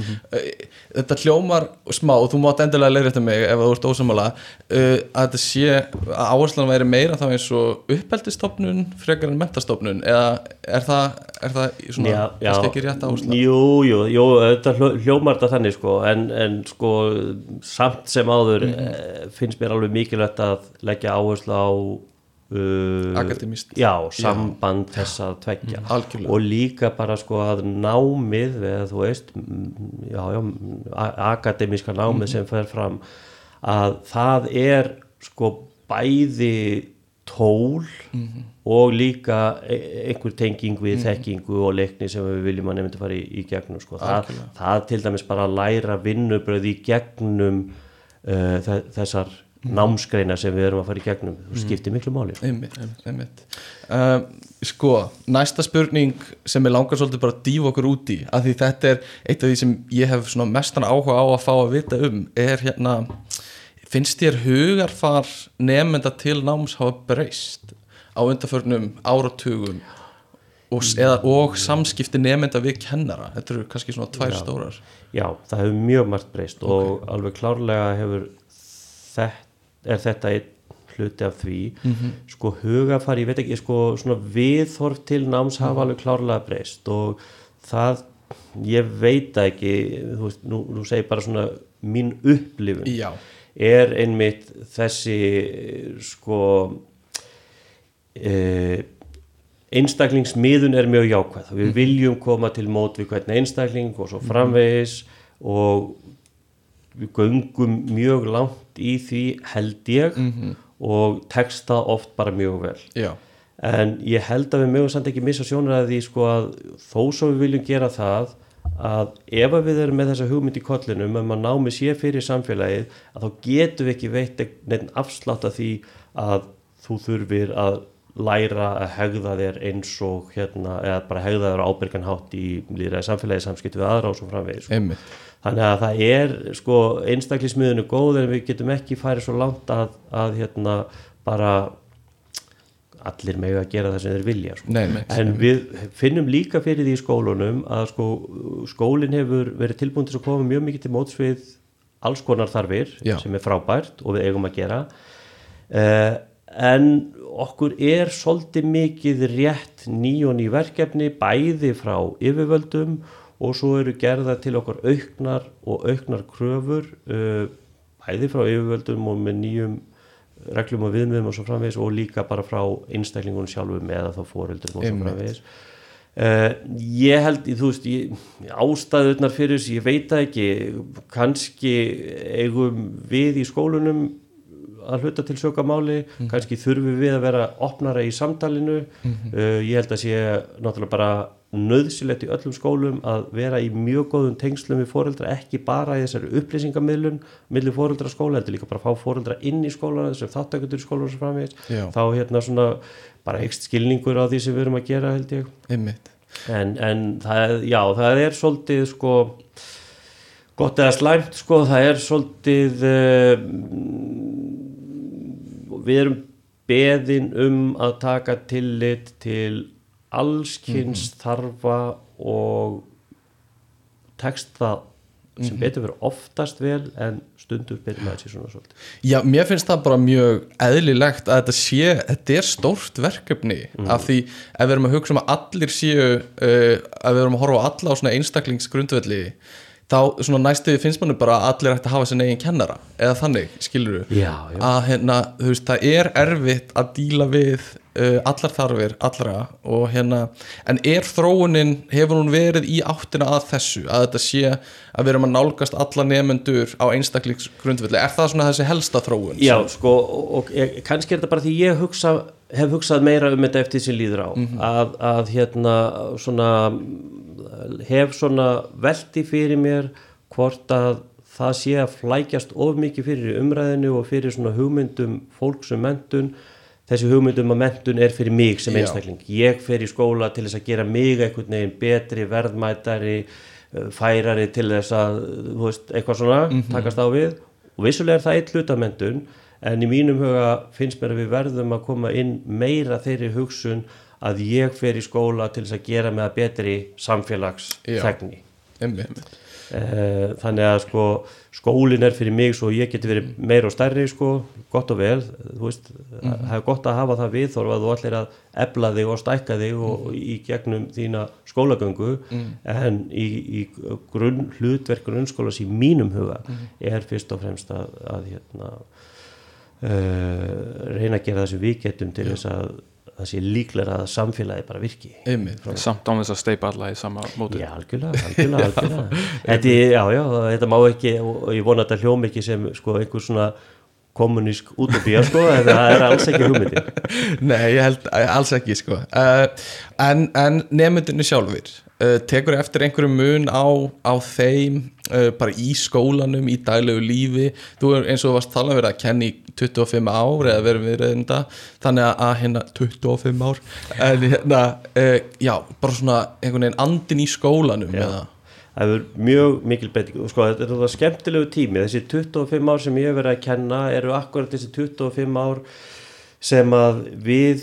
þetta hljómar smá og þú mátt endilega leiðrétta mig ef þú ert ósamála uh, að þetta sé að áherslan væri meira þá eins og uppeldistofnun frekar en mentastofnun eða er það, er það svona, kannski ekki rétt áhersla? Jú, jú, jú, þetta hljó- hljómar þetta þannig sko, en, en sko mm finnst mér alveg mikilvægt að leggja áherslu á uh, Akademískt. Já, samband þess að tveggja. Algjörlega. og líka bara sko að námið eða þú veist mm, já, já, a- akademíska námið sem fer fram að það er sko bæði tól og líka e- einhver tenging við þekkingu og leikni sem við viljum að nefndi fara í, í gegnum sko. það, það til dæmis bara læra vinnubröð í gegnum þessar námsgreina sem við erum að fara í gegnum þú skiptir miklu máli. Einmitt, einmitt. Um, sko, næsta spurning sem ég langar svolítið bara að dýfa okkur út í af því þetta er eitt af því sem ég hef mestan áhuga á að fá að vita um er hérna finnst þér hugarfar nefnda til náms hafa breyst á undarförnum áratugum og, eða, og samskipti nefnda við kennara? Þetta eru kannski svona tvær stórar Já, það hefur mjög margt breyst og alveg klárlega hefur þetta, er þetta einn hluti af því. Sko hugafari, ég veit ekki, sko svona viðhorf til náms hafa alveg klárlega breyst og það ég veit ekki þú veist, nú, nú segir bara svona mín upplifun. Já. er einmitt þessi sko e, einstaklingsmiðun er mjög jákvæð. Við viljum koma til mót við hvern einstakling og svo framvegis og við göngum mjög langt í því held ég og tekst það oft bara mjög vel. Já, en ég held að við mögum samt ekki missa sjónar að því sko að þó svo við viljum gera það að ef að við erum með þessa hugmynd í kollinum um að námi sé fyrir samfélagið að þá getum við ekki veitt neitt afslátt af því að þú þurfir að læra að hegða þér eins og hérna, eða bara hegða þér á ábyrgan hátt í líðræði samfélagið samskipt við aðra og svo framvegis sko. Þannig að það er sko einstaklismiðinu góð en við getum ekki farið svo langt að, að hérna bara allir megu að gera það sem þeir vilja sko. Nei, nei, en við finnum líka fyrir því í skólunum að sko skólinn hefur verið tilbúin til að koma mjög mikið til móts við alls konar þarfir Já. sem er frábært og við eigum að gera uh, en okkur er svolítið mikið rétt ný og ný verkefni bæði frá yfirvöldum og svo eru gerða til okkar auknar og auknar kröfur uh, bæði frá yfirvöldum og með nýjum reglum og viðmiðum og svo framvegis og líka bara frá einstaklingunum sjálfum eða þá fóreldrum og svo framvegis. Uh, ég held, þú veist ég, ástæðurnar fyrir þessu, ég veit það ekki. Kannski eigum við í skólunum að hluta til sökamáli, kannski þurfum við að vera opnara í samtalinu. Uh, ég held að sé náttúrulega bara nöðsilegt í öllum skólum að vera í mjög góðum tengslum við fóreldra ekki bara í þessari upplýsingamilun millir fóreldra skóla, heldur líka bara að fá fóreldra inn í skólana, þessum þáttakundur í skólanum sem framvegis, Já. þá hérna svona bara ekst skilningur á því sem við erum að gera held ég. En, en það, já, það er svolítið sko gott eða slæmt sko, það er svolítið uh, við erum beðin um að taka tillit til allskins þarfa og tekst það sem betur verið oftast vel en stundum betur maður sér svona svolítið. Já, mér finnst það bara mjög eðlilegt að þetta sé, þetta er stórt verkefni af því ef við erum að hugsa um að allir séu uh, að við erum að horfa á alla á svona einstaklingsgrundvelli þá svona næstuði finnst manni bara að allir ætti að hafa sinni eigin kennara. Eða þannig, skilur þú að hérna, þú veist, það er erfitt að díla við uh, allar þarfir allra og hérna en er þróunin, hefur hún verið í áttina að þessu, að þetta sé að við erum að nálgast alla nefendur á einstaklingsgrundvelli, er það svona þessi helsta þróun? Já, sko, og, og ég, kannski er þetta bara því ég hugsa, hef hugsað meira um þetta eftir sem líður á. Að, að hérna svona hef svona velti fyrir mér hvort að það sé að flækjast of mikið fyrir umræðinu og fyrir svona hugmyndum fólks um mentun þessi hugmyndum að mentun er fyrir mig sem Já. einstakling. Ég fer í skóla til þess að gera mig einhvern veginn betri, verðmætari uh, færari til þess að veist, eitthvað svona, takast á við. Og vissulega er það eitt hlutamendun en í mínum huga finnst mér að við verðum að koma inn meira þeirri hugsun að ég fer í skóla til þess að gera með að betri samfélagsþegni einmitt. Eh, þannig að sko skólin er fyrir mig svo ég geti verið meira og stærri sko, gott og vel þú veist, það er gott að hafa það við þó að þú allir að ebla þig og stækka þig og í gegnum þína skólagöngu. En í, í grunn, hlutverk grunnskólas í mínum huga er fyrst og fremst að, að hérna uh, reyna að gera það sem við getum til þess að það sé líklega að samfélagi bara virki. Samt án þess að steipa alla í sama móti. Já, algjörlega, algjörlega, algjörlega. Þetta, já, já, þetta má ekki og ég vona þetta hljóm ekki sem sko, einhver svona kommunísk útopía sko, en það er alls ekki hugmyndir Nei, ég held eh, alls ekki sko. Uh, En, en nefndinu sjálfur uh, Tekur eftir einhverju mun á, á þeim bara í skólanum, í daglegu lífi. Þú er eins og þú varst talað verið að kenna í 25 ár eða verið við reynda Þannig að- hérna 25 ár. En hérna, uh, já, bara svona einhvern veginn andin í skólanum Það er mjög mikil breyting. Sko, þetta er þetta skemmtilegu tími. Þessi 25 ár sem ég hef verið að kenna eru akkurat þessi 25 ár sem að við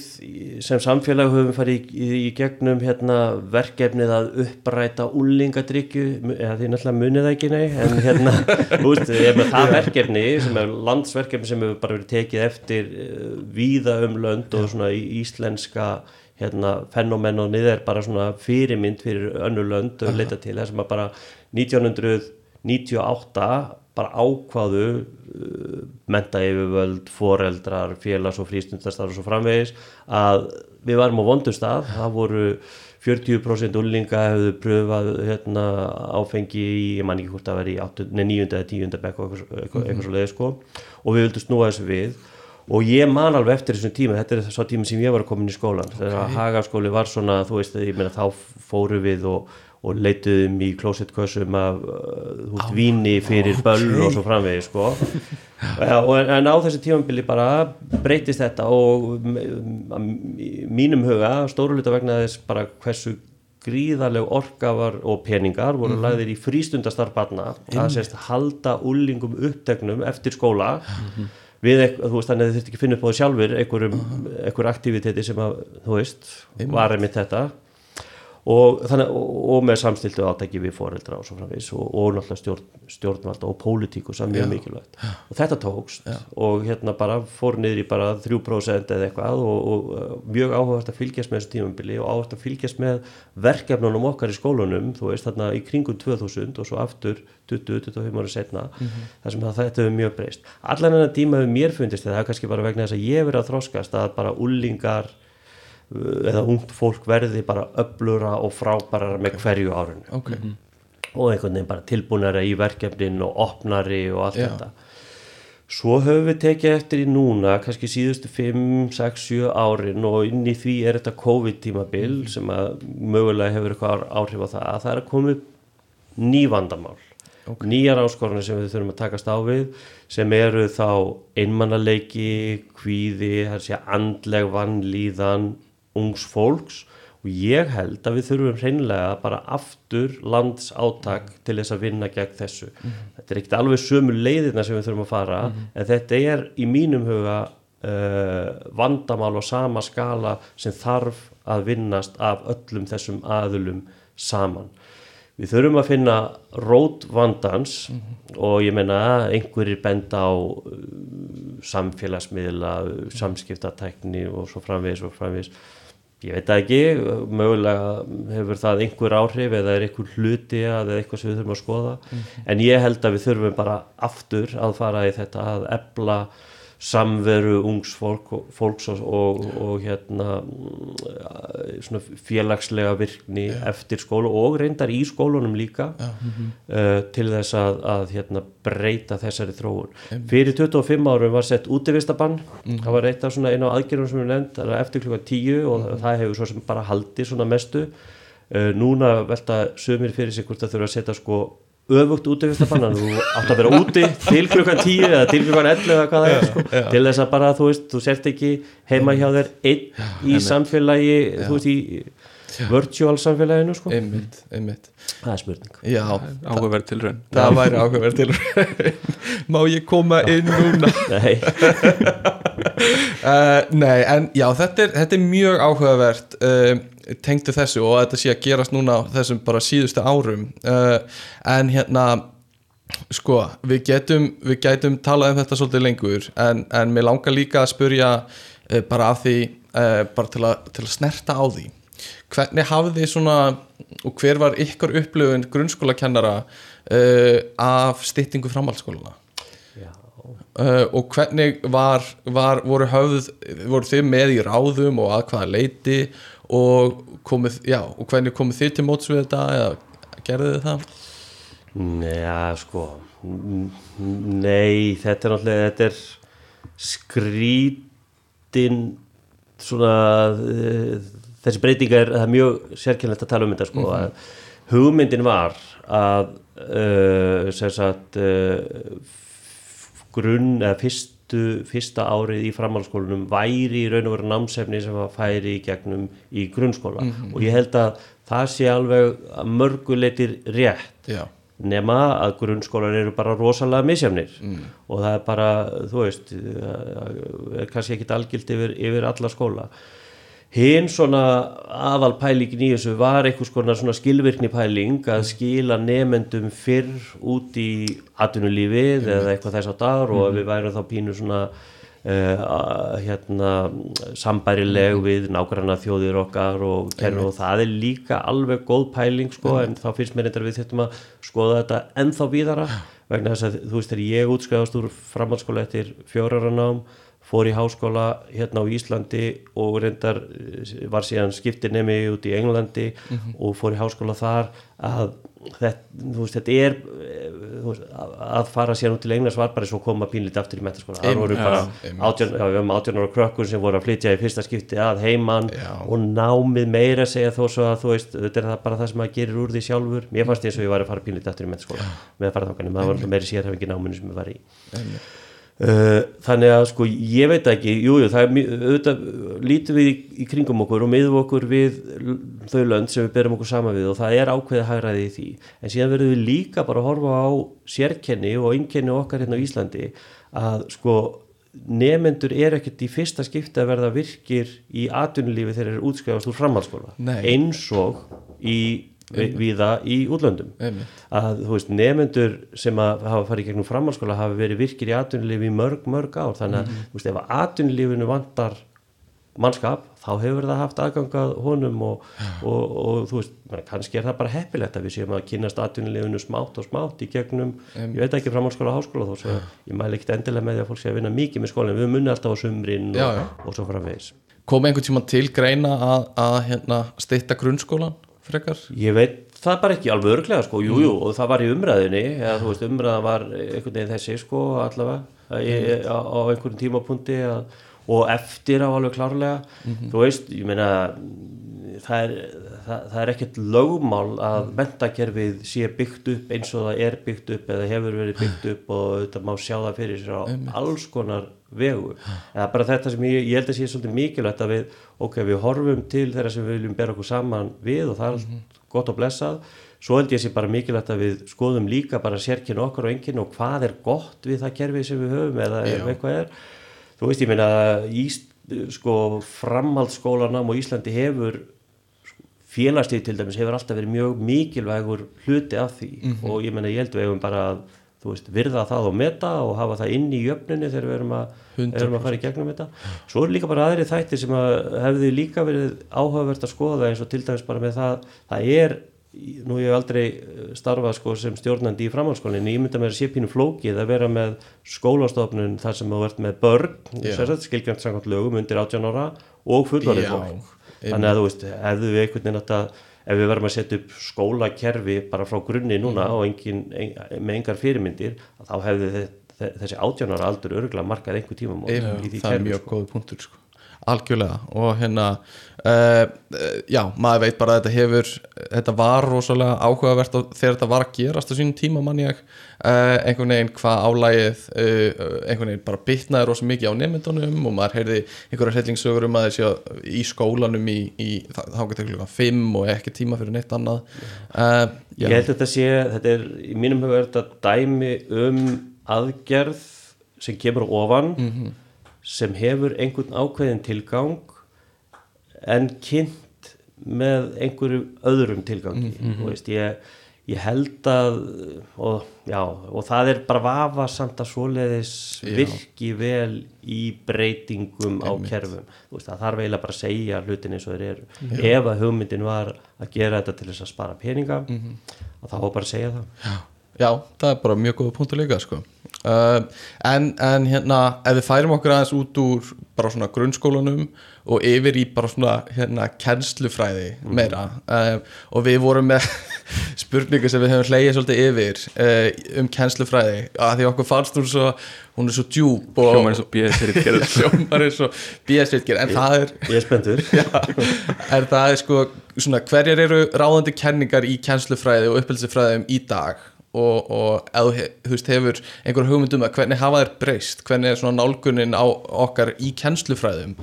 sem samfélag höfum farið í, í, í gegnum hérna, verkefnið að uppræta úlingadryggju eða því náttúrulega munið það ekki nei en hérna, með það verkefni sem er landsverkefni sem hefur bara verið tekið eftir uh, víða um lönd og svona íslenska hérna, fenomen og niður bara svona fyrirmynd fyrir önnu lönd og leita til þess að bara 1998 bara ákvaðu uh, menta yfirvöld, foreldrar félags- og frístundastar og svo framvegis að við varum á vondustaf það voru 40% úlinga hefðu pröfað hérna, áfengi í, ég man ekki hvort það veri í 9. eða 10. bekk og eitthvað, eitthvað, eitthvað svo leiði sko og við vildum snúa þessu við og ég man alveg eftir þessum tíma þetta er svo tíma sem ég var að koma inn í skólan þegar okay. hagaskóli var svona þú veist ég meina þá fóru við og, og leituðum í klósettkössum af uh, víni fyrir böll og svo framvegi sko. En á þessi tímambili bara breytist þetta og mínum huga stóruleita vegna þess bara hversu gríðarleg orka var og peningar voru lagðir í frístundastarf barna. Að sérst halda úlingum uppteknum eftir skóla. Við, ekk- þú veist, þannig að þið þurfti ekki að finna upp á það sjálfur einhverjum, einhver aktiviteti sem að, þú veist, var einmitt þetta og, þannig, og, með samstiltu átæki við foreldra og svo framvegis og, og náttúrulega stjórn, stjórnvalda og pólitíku sem mjög mikilvægt. Og þetta tókst. Og hérna bara fór niður í bara 3% eða eitthvað og, og uh, mjög áhugast að fylgjast með þessu tímambili og áhugast að fylgjast með verkefnunum okkar í skólunum þú veist þarna í kringum 2000 og svo aftur 20-25 ára setna þar sem að þetta hefur mjög breyst. Allan enn tíma hefur mér fundist það er kannski bara vegna þess að ég verið að þroskast að bara úlingar eða ungt fólk verði bara öflura og frábærar með hverju árinu. Ok, og einhvern veginn bara tilbúnari í verkefnin og opnari og allt Já. þetta. Svo höfum við tekið eftir í núna kannski síðustu 5, 6, 7 árin og inn í því er þetta COVID tímabil sem að mögulega hefur eitthvað áhrif á það að það er að koma upp ný vandamál. Okay. nýjar áskorunir sem við þurfum að takast á við sem eru þá einmannaleiki, kvíði, það er sé andleg vannlíðan ungs fólks og ég held að við þurfum hreinlega bara aftur lands átak til þess að vinna gegn þessu. Þetta er ekkert alveg sömu leiðina sem við þurfum að fara en þetta er í mínum huga uh, vandamál á sama skala sem þarf að vinnast af öllum þessum aðulum saman. Við þurfum að finna rót vandans og ég meina einhverjir benda á uh, samfélagsmiðla, samskiptatækni og svo framvegis og framvegis. Ég veit ekki, mögulega hefur það einhver áhrif eða er einhver hluti að eða eitthvað sem við þurfum að skoða. En ég held að við þurfum bara aftur að fara í þetta að ebla samveru ungs fólk, fólks og, og, og hérna mm, svona félagslega virkni eftir skóla og reyndar í skólunum líka uh, til þess að, að hérna, breyta þessari þróun. Fyrir 25 árum var sett útivistabann, það var eitt af svona einu aðgerðum sem við nefnd, það eftir klukka 10 og það hefur svo sem bara haldið svona mestu. Uh, núna velta sömur fyrir sig hvort það þurfa að setja sko öfugt útivistabann þú átt að vera úti til klukkan 10 eða til klukkan 11 eða hvað það er sko, til þess að bara þú veist, þú sért ekki heima hjá þér einn í samfélagi þú veist í virtual samfélaginu sko. einmitt, einmitt. Það er spurning. Já, áhugaverð til raun það væri áhugaverð til Má ég koma inn núna? Nei, Uh, nei, en já, þetta er, þetta er mjög áhugavert. Uh, tengdu þessu og þetta sé að gerast núna þessum bara síðustu árum. Uh, en hérna sko, við getum við getum talað um þetta svolítið lengur en, en mér langar líka að spurja uh, bara af því uh, bara til að, til að snerta á því. Hvernig hafið þið svona og hver var ykkar upplöfun grunnskólakennara af styttingu framhaldsskólana Uh, og hvernig var, var voru höfð, voru þið með í ráðum og að hvaða leiti og komið, já, og hvernig komið þið til móts við þetta eða gerðu þið það? Já, sko Nei, þetta er náttúrulega þetta er skrítin svona þessi breyting er, er mjög sérkennlegt að tala um þetta sko að hugmyndin var að uh, sagt uh, grunn eða fyrstu, fyrsta árið í framhaldsskólanum væri í raun og veru námsefni sem að færi í gegnum í grunnskóla. Og ég held að það sé alveg mörguleitir rétt. Já, nema að grunnskólar eru bara rosalega misjafnir. Og það er bara, þú veist eh, er kannski ekkit algilt yfir, yfir alla skóla hinn svona aðal pælingin í þessu var einhvers konar svona skilvirkni pæling að skila nefendum fyrr út í atvinnulífið eða eitthvað þess að dagar og að við værum þá pínu svona Uh, hérna sambærileg við nágranna þjóðir okkar og, og það er líka alveg góð pæling sko en þá finnst mér þetta við þurfum að skoða þetta ennþá víðara vegna þess að þú veist þegar ég útskæðast úr framhaldsskóla eftir fjórara nám fór í háskóla hérna á Íslandi og reyndar eh, var síðan skiptinemi út í Englandi og fór í háskóla þar að þetta, þú veist, þetta er eh, þú veist, að að fara síðan út til Englands var bara svo að koma pínlítið aftur í metaskóla það voru bara átján, já, við höfum átján ára krökkur sem voru að flytja í fyrsta skipti að heiman Já. og námið meira að segja þó svo að þú veist, þetta er það bara það sem maður gerir úr því sjálfur. Mér fannst ég svo ég var að fara pínlítið aftur í metaskóla með að fara þanganum, það var meiri sér ekki náminu sem ég var í. Uh, þannig að sko ég veit ekki jújú jú, það er auðvitað lítum við í, í kringum okkur og miðum okkur við þau lönd sem við berum okkur saman við og það er ákveðið hagræði í því en síðan verðum við líka bara að horfa á sérkenni og einkenni okkar hérna á Íslandi að sko nefendur er ekkert í fyrsta skipti að verða virkir í atvinnulífi þegar þeir eru útskrifast úr framhaldsskóla Nei. eins og í vi- víða í útlöndum. Einmitt. að þú veist, nefendur sem að hafa farið gegnum framhalskóla hafa verið virkir í atvinnulífi í mörg, mörg ár. Þannig að þú veist, ef að atvinnulífinu vantar mannskap, þá hefur það haft aðgangað honum og, og, og þú veist, kannski er það bara heppilegt að við séum að kynast atvinnulífinu smátt og smátt í gegnum, ég veit ekki framhalskóla og háskóla þó, svo ég mæli ekkit endilega með því að fólk sé að vinna mikið með skólinn, við munum alltaf á sumrin og, og svo framvegis. Kom einhvern tíma til greina að, að hérna, stytta grunnskólan frekar? Ég veit það bara ekki alveg örglega sko, jú, jú, og það var í umræðinni eða þú veist, umræðan var einhvern veginn þessi sko, allavega í, á, á einhverjum tímapunkti og eftir á alveg klárlega. Þú veist, ég meina það er, það, það er ekkert lögmál að mentakerfið sé byggt upp eins og það er byggt upp eða hefur verið byggt upp og þetta má sjá það fyrir sér á alls konar vegu eða bara þetta sem ég, ég held að sé svolítið mikilvægt að við, ok, við horfum til þeirra sem við viljum bera okkur saman við og það er allt gott og blessað. Svo held ég sé bara mikilvægt að við skoðum líka bara sérkynna okkar og enginn og hvað er gott við það kerfið sem við höfum eða eitthvað er. Þú veist, ég meina Ís, sko, framhaldsskólanám á Íslandi hefur félagstíð til dæmis hefur alltaf verið mjög mikilvægur hluti af því. Og ég meina ég held við hefum bara að þú veist, virða það og meta og hafa það inn í jöfnunni þegar við erum að, erum að fara í gegnum þetta. Svo er líka bara aðri þætti sem að hefði líka verið áhugavert að skoða eins og til dæmis bara með það það er, nú ég hef aldrei eh, starfað sko sem stjórnandi í framhaldsskólinni ég mynda með að sé pínu flókið að vera með skólastofnun þar sem þú ert með börn Já. skilgjant samkvæmt lögum undir 18 ára og fullorðið fólk þannig að þú veist, hefðu við einhvern veginn átt að ef við verðum að setja upp skólakerfi bara frá grunni núna og engin, ein, með engar fyrirmyndir þá hefðu þe- þe- þessi átjánar aldur örgulega markað einhver tíma í því það er kerfi mjög sko. góð punktur sko. algjörlega og hérna uh, já, maður veit bara að þetta hefur þetta var rosalega áhugavert þegar þetta var að gerast á sínum tíma mann ég uh, einhvern veginn hvað álægið uh, einhvern veginn bara bitnaði rosa mikið á nefndunum og maður heyrði einhverja hrellingsögur um að þessi í skólanum í, í þá getur klukkan 5 og ekki tíma fyrir neitt annað. Uh, Ég held að þetta sé, þetta er í mínum er þetta dæmi um aðgerð sem kemur ofan Mhm. sem hefur einhvern ákveðin tilgang en kynnt með einhverju öðrum tilgangi mm veist, ég, ég held að og, já, og það er bara vafa samt að svoleiðis Já. virki vel í breytingum á kerfum. Veist, það þarf eiginlega bara að segja hlutin eins og þeir eru. Ef að hugmyndin var að gera þetta til þess að spara peninga Mhm. og þá var bara segja það. Já, það er bara mjög góða punktur líka sko. uh, en, en hérna ef við færum okkur aðeins út úr bara svona grunnskólanum og yfir í bara svona hérna kennslufræði meira uh, og við vorum með spurningu sem við höfum hleyið svolítið yfir uh, um kennslufræði að því okkur fannst hún svo hún er svo djúb og Hljómar og BS gerði hljómar eins og BS-ritger en það er Ég er spenntur. En það er sko svona, hverjar eru ráðandi kenningar í kennslufræði og uppbyldisfræðum í dag og, og ef þú veist, hefur einhver hugmyndum að hvernig hafa þær breyst? Hvernig er svona nálgunin á okkar í kennslufræðum?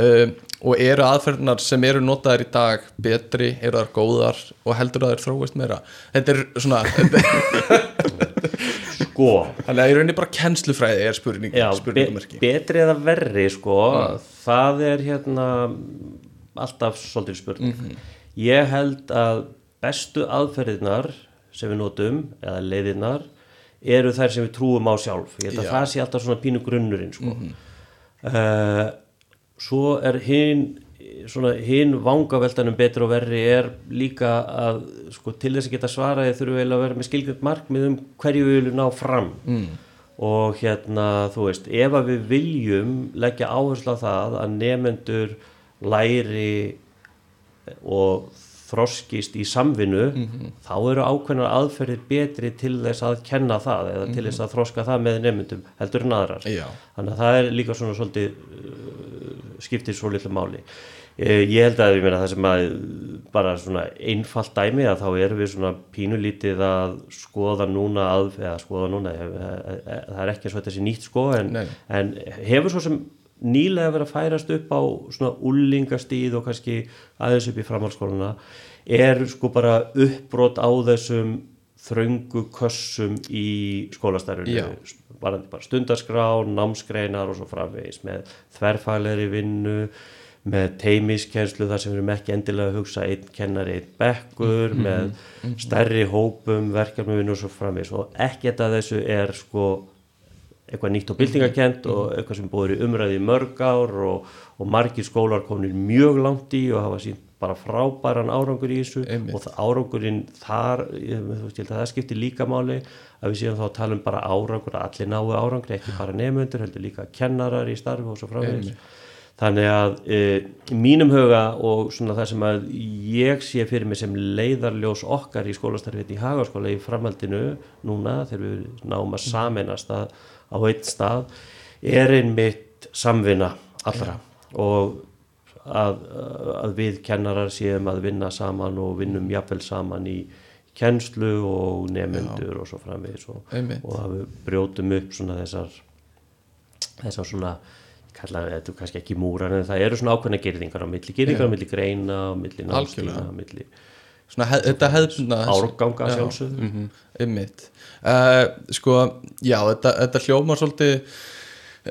Um, og eru aðferðnar sem eru notaðar í dag betri, eru þær góðar? Og heldur að þær þróist meira? Þetta er svona Sko, þannig að í rauninni bara kennslufræði er spurning, já, be betri eða verri sko, það er hérna alltaf svolítið spurning. Mhm. Ég held að bestu aðferðirnar sem við notum eða leiðirnar eru þær sem við trúum á sjálf ég held að Já. Það sé alltaf svona pínu grunnurinn sko. uh, svo er hinn svona hinn vangaveltanum betri og verri er líka að sko, til þess að geta svaraði þurfum við eiginlega að vera með skilgjönd markmið um hverju við viljum ná fram mm. og hérna þú veist ef að við viljum leggja áherslu á það að nefendur læri og þroskist í samvinnu þá eru ákveðnar aðferðir betri til þess að kenna það eða til þess að þroska það með nefndum heldur en aðrar. Já. þannig að það er líka svona svolítið uh, skiptir svo litlu máli. Eh, ég held að ég meina það sem að bara svona einfalt dæmi að þá erum við svona pínulítið að skoða núna að, eða skoða núna eh, eh, það er ekki og þetta sé nýtt sko en, en hefur svo sem nýlega verið að færast upp á svona úlingastíð og kannski aðeins upp í framhalskóluna er sko bara uppbrot á þessum þröngu kössum í skólastarfinu. Bara stundarskrá, námsgreinar og svo framvegis með þverfaglegri vinnu með teimiskenslu þar sem við erum ekki endilega að hugsa einn kennari, einn bekkur með stærri hópum verkefnum og svo framvegis. Og ekkert að þessu er sko eitthvað nýtt og byltingakent og eitthvað sem búið í umræði mörg ár og, og margir skólar komin mjög langt í og hafa sínt bara frábæran árangur í þessu Einmitt. og árangurinn þar ég, veist, það skiptir líka máli að við séum þá að tala um bara árangur að allir náu árangri, ekki bara nefnundur heldur líka kennarar í starfi og svo framvegis. Þannig að e, mínum huga og svona það sem að ég sé fyrir mig sem leiðarljós okkar í skólastarfið í hagaskóla í framhaldinu núna þegar við náum að sameinast að, á eitt stað er einmitt samvinna allra. Og að, að við kennarar séum að vinna saman og vinnum jafnvel saman í kennslu og nefnendur og svo framvegis og, og að við brjótum upp svona þessar þessar svona kalla þetta er kannski ekki múrar en það eru svona ákveðna gerðingar á milli gerðingar á milli greina, á milli námstíma á milli svona hef, þetta hefðbundna árganga Já. sjálfsögðu. Mm einmitt. Uh, sko, já, þetta, þetta hljómar svolítið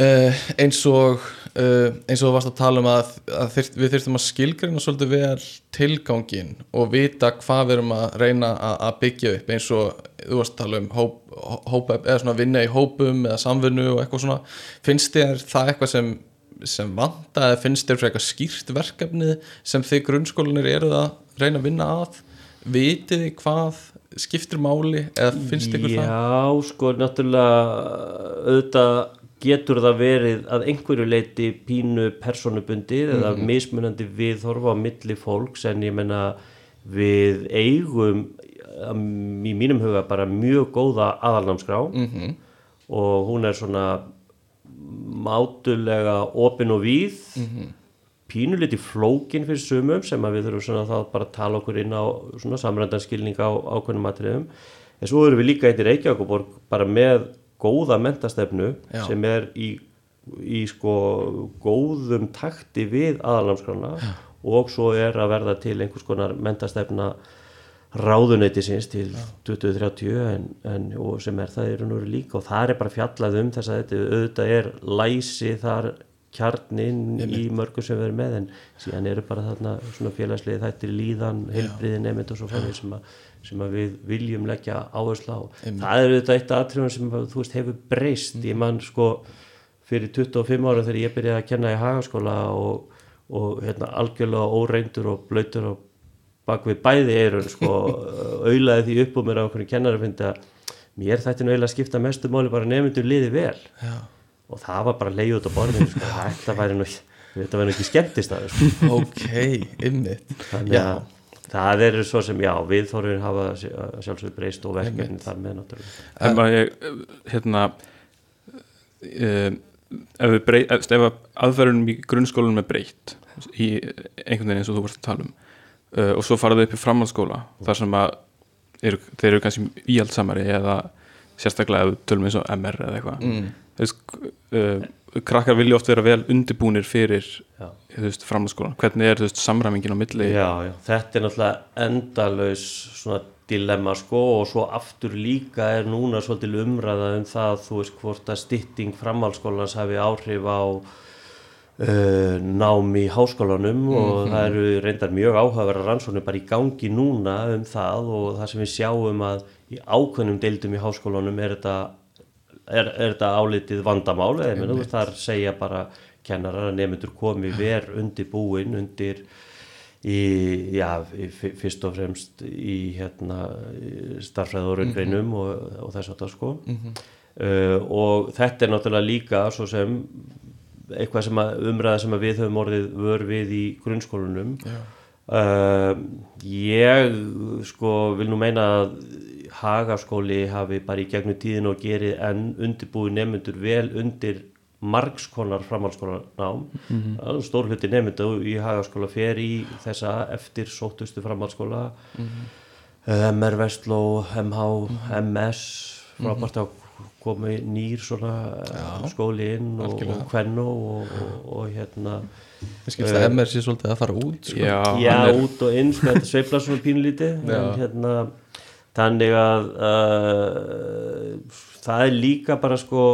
uh, eins og uh, eins og þú varst að tala um að, að þyrt, við þurftum að skilgreina svolítið vel tilgangin og vita hvað við erum að reyna að, að byggja upp eins og þú varst að tala um hóp, hóp, eða svona vinna í hópum eða samvinnu og eitthvað svona. Finnst þér það eitthvað sem sem vanta eða finnst þér fyrir eitthvað skýrt verkefni sem þið grunnskólanir eruð að reyna að vinna að? Vitið þið hvað skiptir máli eða finnst ykkur það? Já, sko, náttúrulega auðvitað getur það verið að einhverju leiti pínu personubundið eða Mhm. mismunandi viðhorfa á milli fólks en ég menna við eigum að- í mínum huga bara mjög góða aðalnámskrá Mhm. og hún er svona mátulega opin og víð Mhm. pínuliti flókin fyrir sumum sem að við þurfum svona þá bara að tala okkur inn á svona samrændanskilning á ákveðnum atriðum en svo erum við líka eitt í Reykjavíkuborg bara með góða mentastefnu Já. sem er í, í sko góðum takti við aðalamskrána og svo er að verða til einhvers konar mentastefna ráðuneytisins til 2030 en, en, og sem er það veru líka og það er bara fjallað um þess að þetta auðvitað er læsi þar kjarnin í mörgum sem erum með en síðan eru bara þarna svona félagslið þættir líðan, heilbriði nefnd og svo fannir sem, sem að við viljum leggja áherslu á. Það er auðvitað eitt atriðum sem þú veist hefur breyst. Ég mann sko fyrir 25 ára þegar ég byrjaði að kenna í hagaskóla og, og hérna, algjörlega óreindur og blöytur og bak við bæði eirun sko, auðlaði því upp úr mér á okkur kennari fyndi að mér þætti nú eiginlega að skipta mestu máli bara nefndur liði vel. Já. Og það var bara leið út á borðinu sko. þetta væri nú þetta væri nú ekki skemmtist að sko. ok, ymmit þannig að það eru svo sem já, við þorfum hafa að sjálfsögur breyst og verkefni þar með náttúrulega en bara ég, hérna um, ef við breyt ef aðferðunum í grunnskólanum er breytt í einhvern veginn eins og þú varst að tala um uh, og svo faraðu upp í framhaldsskóla þar sem að eru, þeir eru kannski íhaldsamari eða sérstaklega tölum eins og MR eða eitthvað mm. Uh, krakkar vilja oft vera vel undirbúnir fyrir framhaldsskólan hvernig er veist, samræmingin á milli? Já, já, þetta er náttúrulega svona dilemma sko og svo aftur líka er núna svolítil umræða um það þú veist hvort að stytting framhaldsskólans hafi áhrif á uh, nám í háskólanum og það eru reyndar mjög áhugaverða rannsóknir bara í gangi núna um það og það sem við sjáum að í ákveðnum deildum í háskólanum er þetta, er, er þetta álitið vandamál? Eða þar segja bara kennarar að nefndur komi ver undir búin undir í, já, fyrst og fremst í hérna starfræð og raungreinum og, og þess að það sko uh, og þetta er náttúrulega líka svo sem eitthvað sem að umræða sem að við höfum orðið vör við í grunnskólunum uh, ég sko vil nú meina að hagaskóli hafi bara í gegnum tíðin og gerið en undirbúið nefnendur vel undir margskonar framhaldsskólanám mm -hmm. stór hluti nefndu í hagaskóla fer í þessa eftir sóttustu framhaldsskóla mm -hmm. MR Vestló, MH, MS frábært að komi nýr svona Já, skóli inn og, og Kvenno og, og, og hérna Mér skilst að MR sé svolítið að fara út sko. já, já, hann er, út og inn sko, þetta sveifla svona pínlítið en hérna þannig að uh, það er líka bara sko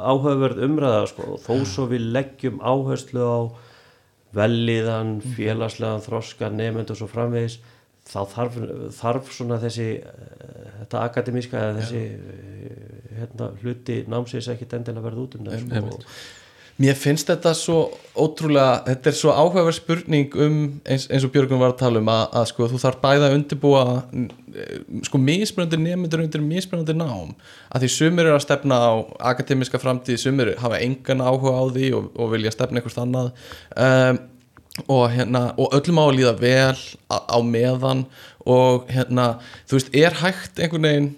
áhugaverð umræða sko, þó svo við leggjum áherslu á velliðan, félagslegan þroska, nefnd og svo framvegis þá þarf, þarf svona þessi eh, þetta akademíska eða þessi eh, hérna, hluti námsins ekkit endilega verða út um það sko. Mér finnst þetta svo ótrúlega, þetta er svo áhugaverð spurning um eins, eins og Björgun var að tala um að, að sko, þú þarf bæða að undirbúa eh, sko mismunandi nefndur undir mismunandi nám. Að því sumir eru að stefna á akademiska framtíð, sumir hafa engan áhuga á því og, og vilja stefna einhvers annað. Um, og, hérna, og öllum á að líða vel á, meðan og hérna, þú veist, er hægt einhvern veginn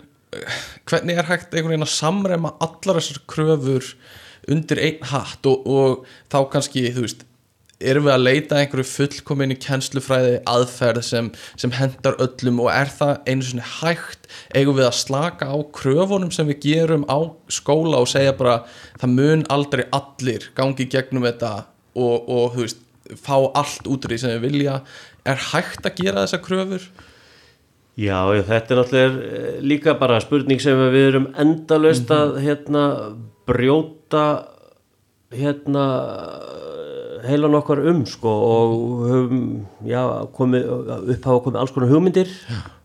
hvernig er hægt einhvern veginn að samræma allar þessar kröfur undir einn hatt? Og, og þá kannski, þú veist erum við að leita einhverju fullkominni kennslufræði aðferð sem, sem hendar öllum og er það einu svona hægt? Eigum við að slaka á kröfunum sem við gerum á skóla og segja bara það mun aldrei allir gangi gegnum þetta. Og, og þú veist, fá allt út úr því sem við vilja. Er hægt að gera þessar kröfur? Já, þetta er náttúrulega eh, líka bara spurning sem við erum endalaust að hérna, brjóta hérna heilan okkar um sko og höfum já, komið, upp hafa komið alls konar hugmyndir.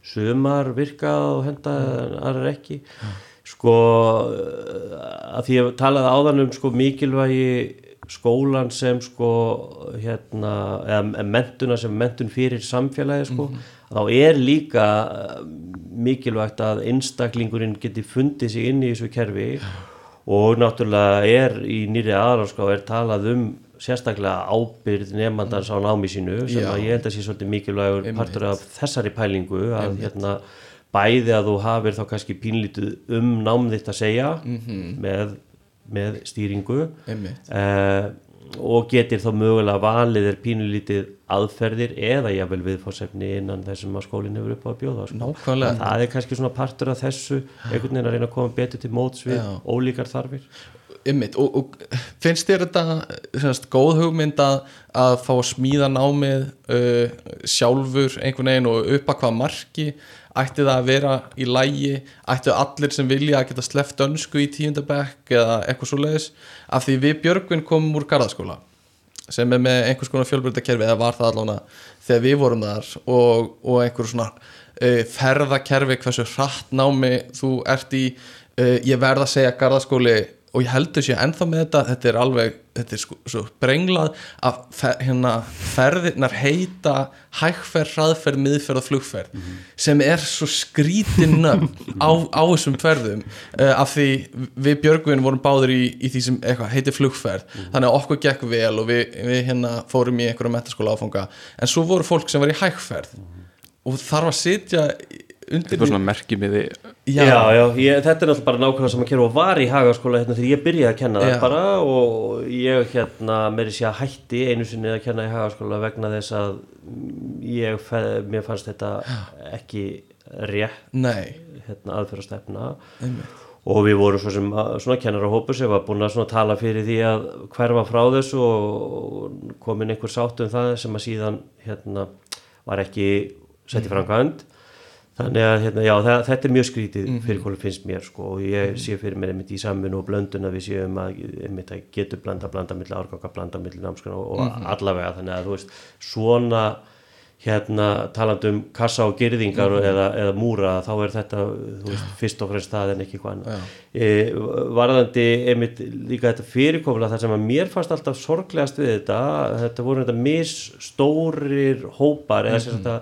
Sumar virka og henda aðrar ekki. Sko að því að talaði áðan um sko mikilvægi skólan sem sko hérna, eða mentuna sem mentun fyrir samfélagi sko þá er líka eh, mikilvægt að einstaklingurinn geti fundið sig inn í þessu kerfi og náttúrulega er í nýri aðranská er talað um sérstaklega ábyrð nefnandans á námi sínu sem Já. að ég held að sé svolítið mikilvægur Einmitt. partur af þessari pælingu að hérna bæði að þú hafir þá kannski pínlítið um nám þitt að segja með, með stýringu. Uh, og getur þá mögulega valið er pínulítið aðferðir eða jável viðfórsefni innan þessum að skólinn hefur upp á að bjóða sko. Það er kannski svona partur af þessu einhvern veginn að reyna að koma betur til móts við Já. ólíkar þarfir. Ymmit, og, og finnst þér þetta semast, góð hugmynd að, að fá að smíða námið uh, sjálfur einhvern veginn og upp að hvað marki ætti það að vera í lægi ættu allir sem vilja að geta sleppt önsku í tíundabekk eða eitthvað svo leiðis af því við Björgvin komum úr garðaskóla sem er með einhvers konar fjölbreytakerfi eða var það allavega þegar við vorum þar og, og einhver svona uh, ferðakerfi hversu hratt námi þú ert í. Uh, ég verð að segja garðaskóli og ég heldur sér ennþá með þetta þetta er alveg, þetta er sko, svo brenglað að fe, hérna, ferðirnar heita hægferð, hraðferð, miðferð og flugferð sem er svo skrítin nöfn á, á þessum ferðum uh, af því við Björgvin vorum báður í, í því sem eitthvað heitir flugferð. Þannig að okkur gekk vel og við, við hérna fórum í einhverja metaskóla áfanga. En svo voru fólk sem var í hægferð og þarf að sitja undir er svona merkimiði Já, já, ég, þetta er náttúrulega bara nákvæmlega sem að kera og var í hagaskóla hérna þegar ég byrjaði að kenna það bara og ég hérna meiri sé að hætti einu sinni að kenna í hagaskóla vegna þess að ég, mér fannst þetta ekki rétt hérna, aðferðastefna. Og við vorum svo sem svona kennarahópur sem var búin að svona tala fyrir því að hverfa frá þessu og komin einhver sátt um það sem að síðan hérna var ekki sett í framkvæmd þannig að hérna, já, það, þetta er mjög skrítið fyrir hvernig finnst mér sko og ég sé fyrir mér einmitt í samvinnu og blöndun að við séum að einmitt að getur blanda blanda milli árganga, blanda milli námskona og, og allavega. Þannig að þú veist svona hérna talandi um kassa og gerðingar eða, eða múra þá er þetta veist, fyrst og fremst það en ekki hvað annað. E, varðandi einmitt líka þetta fyrirkomla þar sem að mér fannst alltaf sorglegast við þetta þetta voru þetta misstórir hópar eða þetta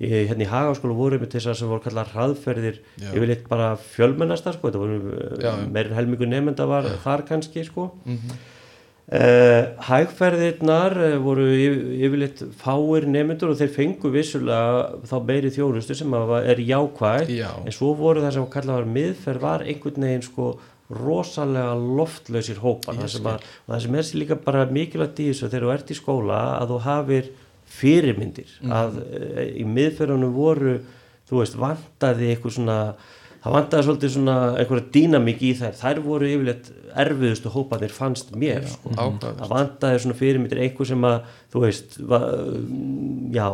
í, hérna í hagaskóla voru einmitt þessar sem voru kallar hraðferðir yfirleitt bara fjölmennastar sko, þetta voru Já, já. meirinn helmingu nefnda var þar kannski sko. Uh, hægferðirnar uh, voru yf- yfirleitt fáir nefndur og þeir fengu vissulega þá meiri þjónustu sem er jákvæð. Já. en svo voru það sem kallað var miðferð var einhvern veginn sko rosalega loftlausir hópar. Það sem, að, það sem er sér líka bara mikilvægt í þessu þegar þú ert í skóla að þú hafir fyrirmyndir að uh, í miðferðunum voru þú veist vantaði eitthvað svona það vantaði svolítið svona einhverja dýnamík í þær þær voru yfirleitt erfiðustu hópanir fannst mér sko. áhugavert. það vantaði svona fyrirmyndir einhver sem að þú veist va, já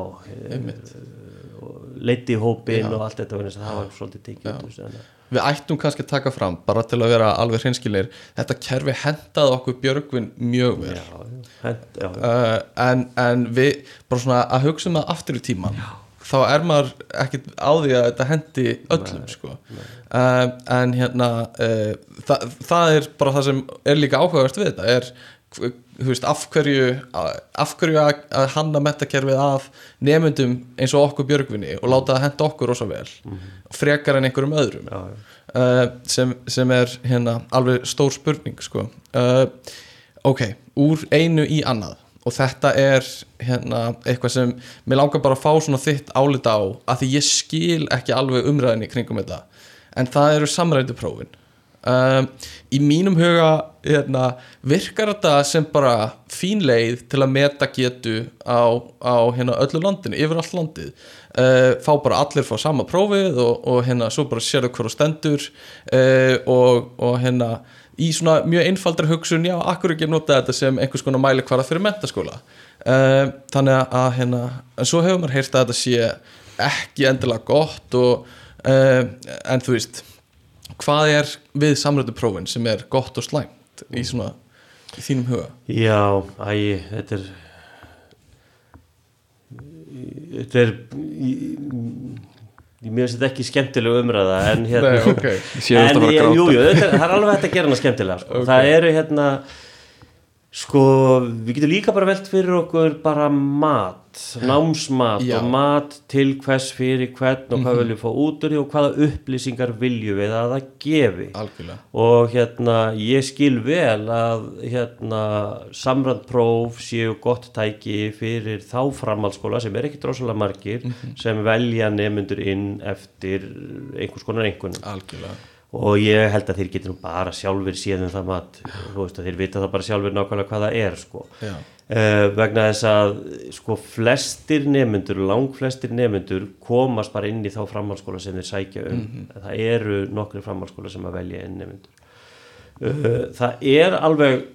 leiti í hópin og allt þetta það var svolítið tekið Við ættum kannski að taka fram, bara til að vera alveg hreinskilir, þetta kerfi hendaði okkur Björgvin mjög vel. Já, já, hent, já, uh, en, en við, bara svona að hugsa um það aftur í tíman þá er maður ekkit á því að þetta hendi öllum sko. uh, en hérna uh, það, það er bara það sem er líka áhugavert við þetta er þú veist, af hverju af hverju að, að hanna metakerfið af nemyndum eins og okkur Björgvinni og láta það henda okkur rosa vel frekar en einhverjum öðrum. Já, já. uh, sem, sem er hérna alveg stór spurning sko. uh, ok, úr einu í annað. Og þetta er hérna eitthvað sem mér langar bara að fá svona þitt álita á að því ég skil ekki alveg umræðinni kringum þetta. En það eru samræðu prófin um, í mínum huga hérna, virkar þetta sem bara fín leið til að meta getu á, á hérna, öllu landinu yfir allt landið. Uh, fá bara allir fá sama prófið og, og hérna svo bara sérðu hverju stendur uh, og, og hérna í svona mjög einfaldra hugsun já, akkur ekki nota þetta sem einhvers konar mæli hverða fyrir mentaskóla uh, þannig að hérna, en svo hefur maður heyrt að þetta sé ekki endilega gott og, uh, en þú veist hvað er við samrættu prófin sem er gott og slæmt í svona í þínum huga Já, æ, þetta er þetta er í- mér finnst þetta ekki skemmtileg umræða en hérna Nei, ok. Ég sé alltaf að fara að ég- gráta. jú, jú, þetta, það er alveg hægt að gera hana skemmtilega sko. það eru hérna sko, við getum líka bara velt fyrir okkur bara mat námsmat Já. og mat til hvers fyrir hvern og hvað viljum fá út úr því og hvaða upplýsingar viljum við að það gefi. Algjörlega. Og hérna ég skil vel að hérna samrændpróf séu gott tæki fyrir þá framhaldsskóla sem er ekki drosalega margir sem velja nefnundur inn eftir einhvers konar einhvernum algjörlega og ég held að þeir getur nú bara sjálfur séð um það mat. Veist þeir vita það bara sjálfur nákvæmlega hvað það er sko. Uh, vegna þess að sko flestir nemyndur, langflestir nemyndur komast bara inn í þá framhaldsskóla sem þeir sækja um. Það eru nokkri framhaldsskóla sem að velja inn nemyndur uh, það er alveg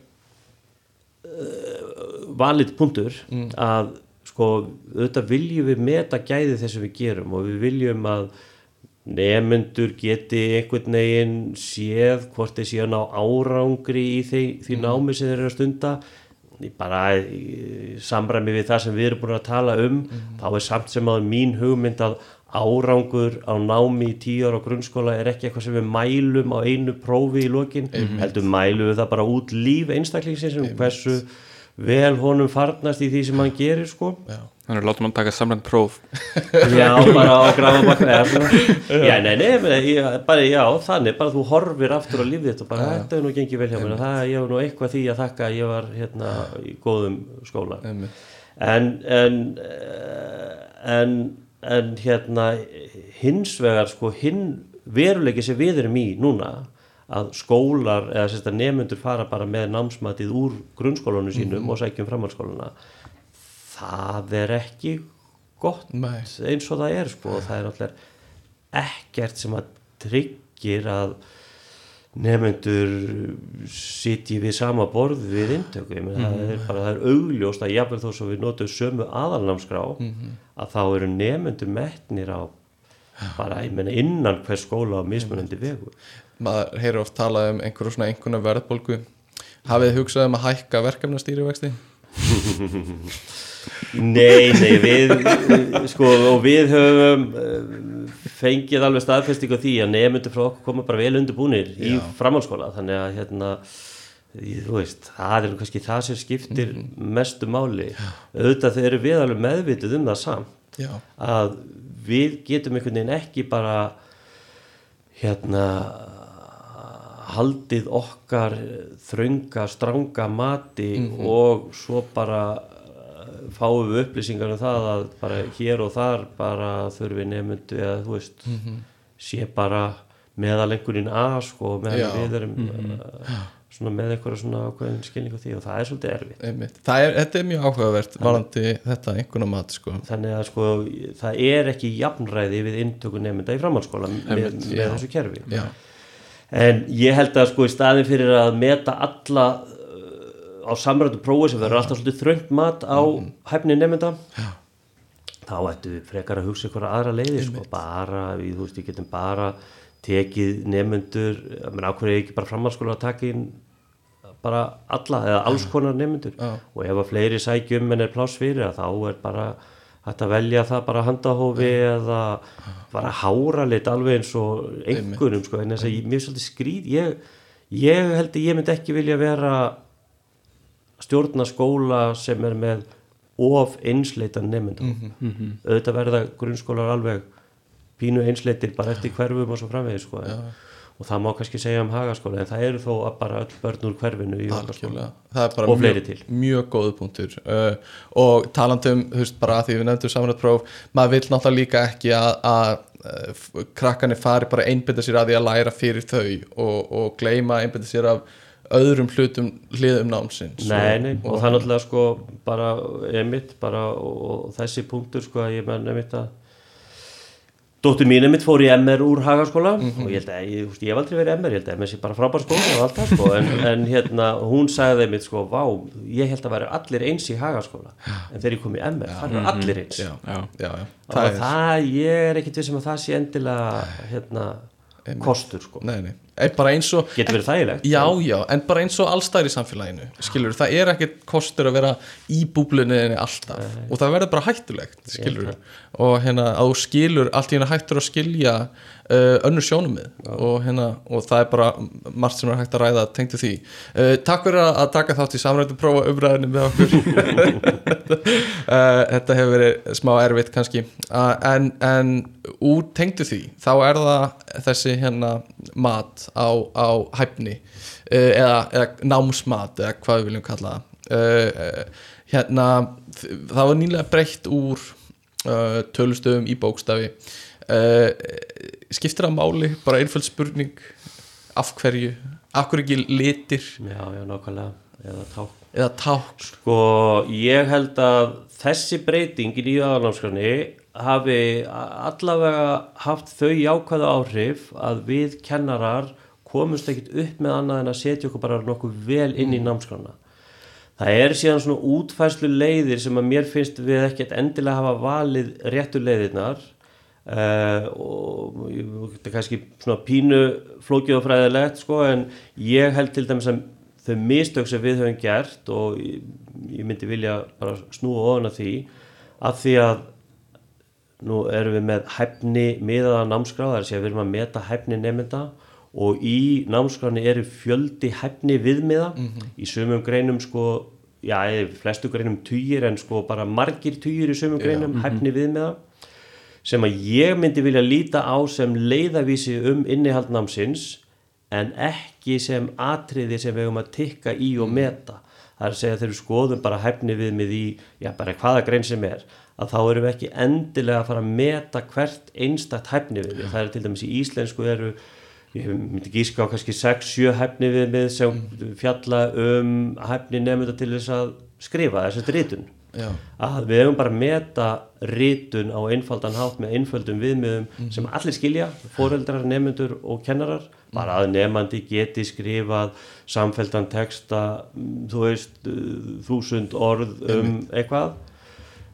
valið punktur að sko auðvitað viljum við meta gæði þess að við gerum og við viljum að nefnendur geti einhvern veginn séð hvort þeir séu að ná árangri í því, því námi sem þeir eru að stunda. Bara samræmi við það sem við erum búin að tala um þá er samt sem að mín hugmynd að árangur á námi í ára á grunnskóla er ekki eitthvað sem við mælum á einu prófi í lokin heldur mælum við það bara út líf einstaklingsins um hversu vel honum farnast í því sem hann gerir sko þannig að látum hann taka samrænt próf. Já, bara á grafa bak eða svona. já, nei, nei, ég, bara, já, þannig, bara þú horfir aftur á lífið þitt og bara, þetta er nú gengið vel hjá mér. Það, ég var nú eitthvað því að þakka að ég var hérna í góðum skóla. En en, en en hérna hins vegar sko hinn veruleiki sem við erum í núna að skólar eða nefnundur fara bara með námsmatið úr grunnskólanum sínum og sækjum framhaldsskólana það er ekki gott Nei. eins og það er sko og það er náttúrulega ekkert sem að tryggir að nefnendur sitji við sama borð við inntöku ég meina það er bara það er augljóst að jafnvel þó svo við notum sömu aðalnámskrá að þá eru nefnendur metnir á bara ég meina innan hver skóla á mismunandi vegu. Maður heyrir oft talað um einhverju svona einhverju verðbólgu. Hafið þið hugsað um að hækka verkefnastýrivexti Nei, nei, við sko, og við höfum uh, fengið alveg staðfesting á því að nefnundur frá okkur koma bara vel undirbúnir í framhaldsskóla, þannig að hérna, þú veist, það er kannski það sem skiptir mestu máli. Auðvitað þeir eru við alveg meðvituð um það samt já, að við getum einhvern veginn ekki bara hérna haldið okkar þrönga, stranga mati og svo bara eh, fáum við upplýsingar um það að bara hér og þar bara þurfi nefndu eða þú veist sé bara meðal einhverjum að sko meðan við erum uh, svona með einhverja svona ákveðin skilning á því og það er svolítið erfitt. Einmitt. Það er, þetta er mjög áhugavert varandi þetta einhverjum mat sko. Þannig að sko það er ekki jafnræði við inntöku nefnda í framhaldsskóla með, með þessu kerfi. Já, en ég held að sko í staðin fyrir að meta alla á samrættu prófi sem verður alltaf svolítið þröngt mat á hæfni nefnda þá ættu við frekar að hugsa ykkur aðra leiði sko, bara, við, þú veist, við getum bara tekið nefnendur menn ákveður ekki bara framhaldsskóla að taka inn bara alla eða alls konar nefnendur Já. og ef að fleiri sækjum en er pláss fyrir að þá er bara hægt að velja það bara handahófi eða bara hára lit alveg eins og einhverjum sko, en þess að mér er svolítið skrýð ég, ég held að ég myndi ekki vilja vera stjórna skóla sem er með of einsleitan nefndum auðvitað verða grunnskólar alveg pínu einsleitir bara eftir hverfum og svo framvegis sko. og það má kannski segja um hagaskóla en það eru þó bara öll börn úr hverfinu í okkar skóla algjörlega. Það er bara Og fleiri mjög, til. mjög góðu punktur. Uh, og talandum, þú veist, bara að því við nefndum samrættpróf, maður vil náttúrulega líka ekki að, að uh, krakkanir fari bara að einbynda sér að því að læra fyrir þau og, og gleyma að einbynda sér af öðrum hlutum hliðum námsins Nei, nei, og, það er náttúrulega sko bara emitt bara og, og þessi punktur sko að ég menn emitt að Dóttir mín emitt fór í MR úr Hagaskóla og ég held að, ég, ég hef aldrei verið MR, ég held að MR sé bara frábær skóla og allt það sko, en, en hérna hún sagði emitt sko, vá, ég held að væri allir eins í Hagaskóla, en þegar ég kom í MR, það er allir eins. já, Já. já. Og það það, ég er ekkit vissum að það sé endilega, hérna, kostur sko. nei, nei, bara eins og Getur verið þægilegt. Já, já, en bara eins og allstæðir í samfélaginu skilur, það er ekkert kostur að vera í búblunniðinni alltaf. Og það verður bara hættulegt, skilur og hérna, að þú skilur, allt í hérna hættur að skilja uh, önnur sjónumið og hérna, og það er bara margt sem er hægt að ræða tengdu því. Uh, Takk fyrir að að taka þátt í samrættu prófa umræðinu með okkur. Uh, Þetta hefur verið smá erfitt kannski. Uh, en, en úr tengdu því þá er það þessi hérna mat á, á hæfni uh, eða, eða námsmat eða hvað við viljum kalla það. Uh, uh, hérna það var nýlega breytt úr tölustöðum í bókstafi. Skiptir það máli? Bara einföld spurning af hverju, af hverju ekki litir? Já, já, nákvæmlega eða tá eða ták Sko, ég held að þessi breyting í nýju aðalnámskránni hafi allavega haft þau jákvæðu áhrif að við kennarar komumst ekkit upp með annað en að setja okkur bara nokkuð vel inn í námskrána. Það er síðan svona útfærslu leiðir sem að mér finnst við ekkert endilega hafa valið réttu leiðirnar uh, og þetta er kannski svona pínu flókið og fræðilegt sko en ég held til dæmis að þau mistök sem við höfum gert og ég, ég myndi vilja bara snúa ofan að því að því að nú erum við með hæfni miðaða námskrá, það að segja við erum að meta hæfni nefnda og í námskráni eru fjöldi hæfni viðmiða. Í sumum greinum sko, já, í flestu greinum tugir en sko bara margir tugir í sumum greinum hæfni viðmiða. Sem að ég myndi vilja líta á sem leiðavísi um innihald námsins en ekki sem atriði sem við höfum að tikka í og meta. Það er að segja þegar við skoðum bara hæfni viðmið í, já bara hvaða grein sem er að þá erum við ekki endilega að fara að meta hvert einstakt hæfni viðmið. Það er til dæmis í íslensku eru ég myndi gíska á kannski 6-7 hæfni viðmið sem fjalla um hæfni nefnda til þess að skrifa þess ritun Já. að við hefum bara að meta ritun á einfaldan hátt með einföldum viðmiðum sem allir skilja, foreldrar, nefnendur og kennarar, bara að nefnandi geti skrifað samfeldan texta, mm, þú veist uh, þúsund orð um eitthvað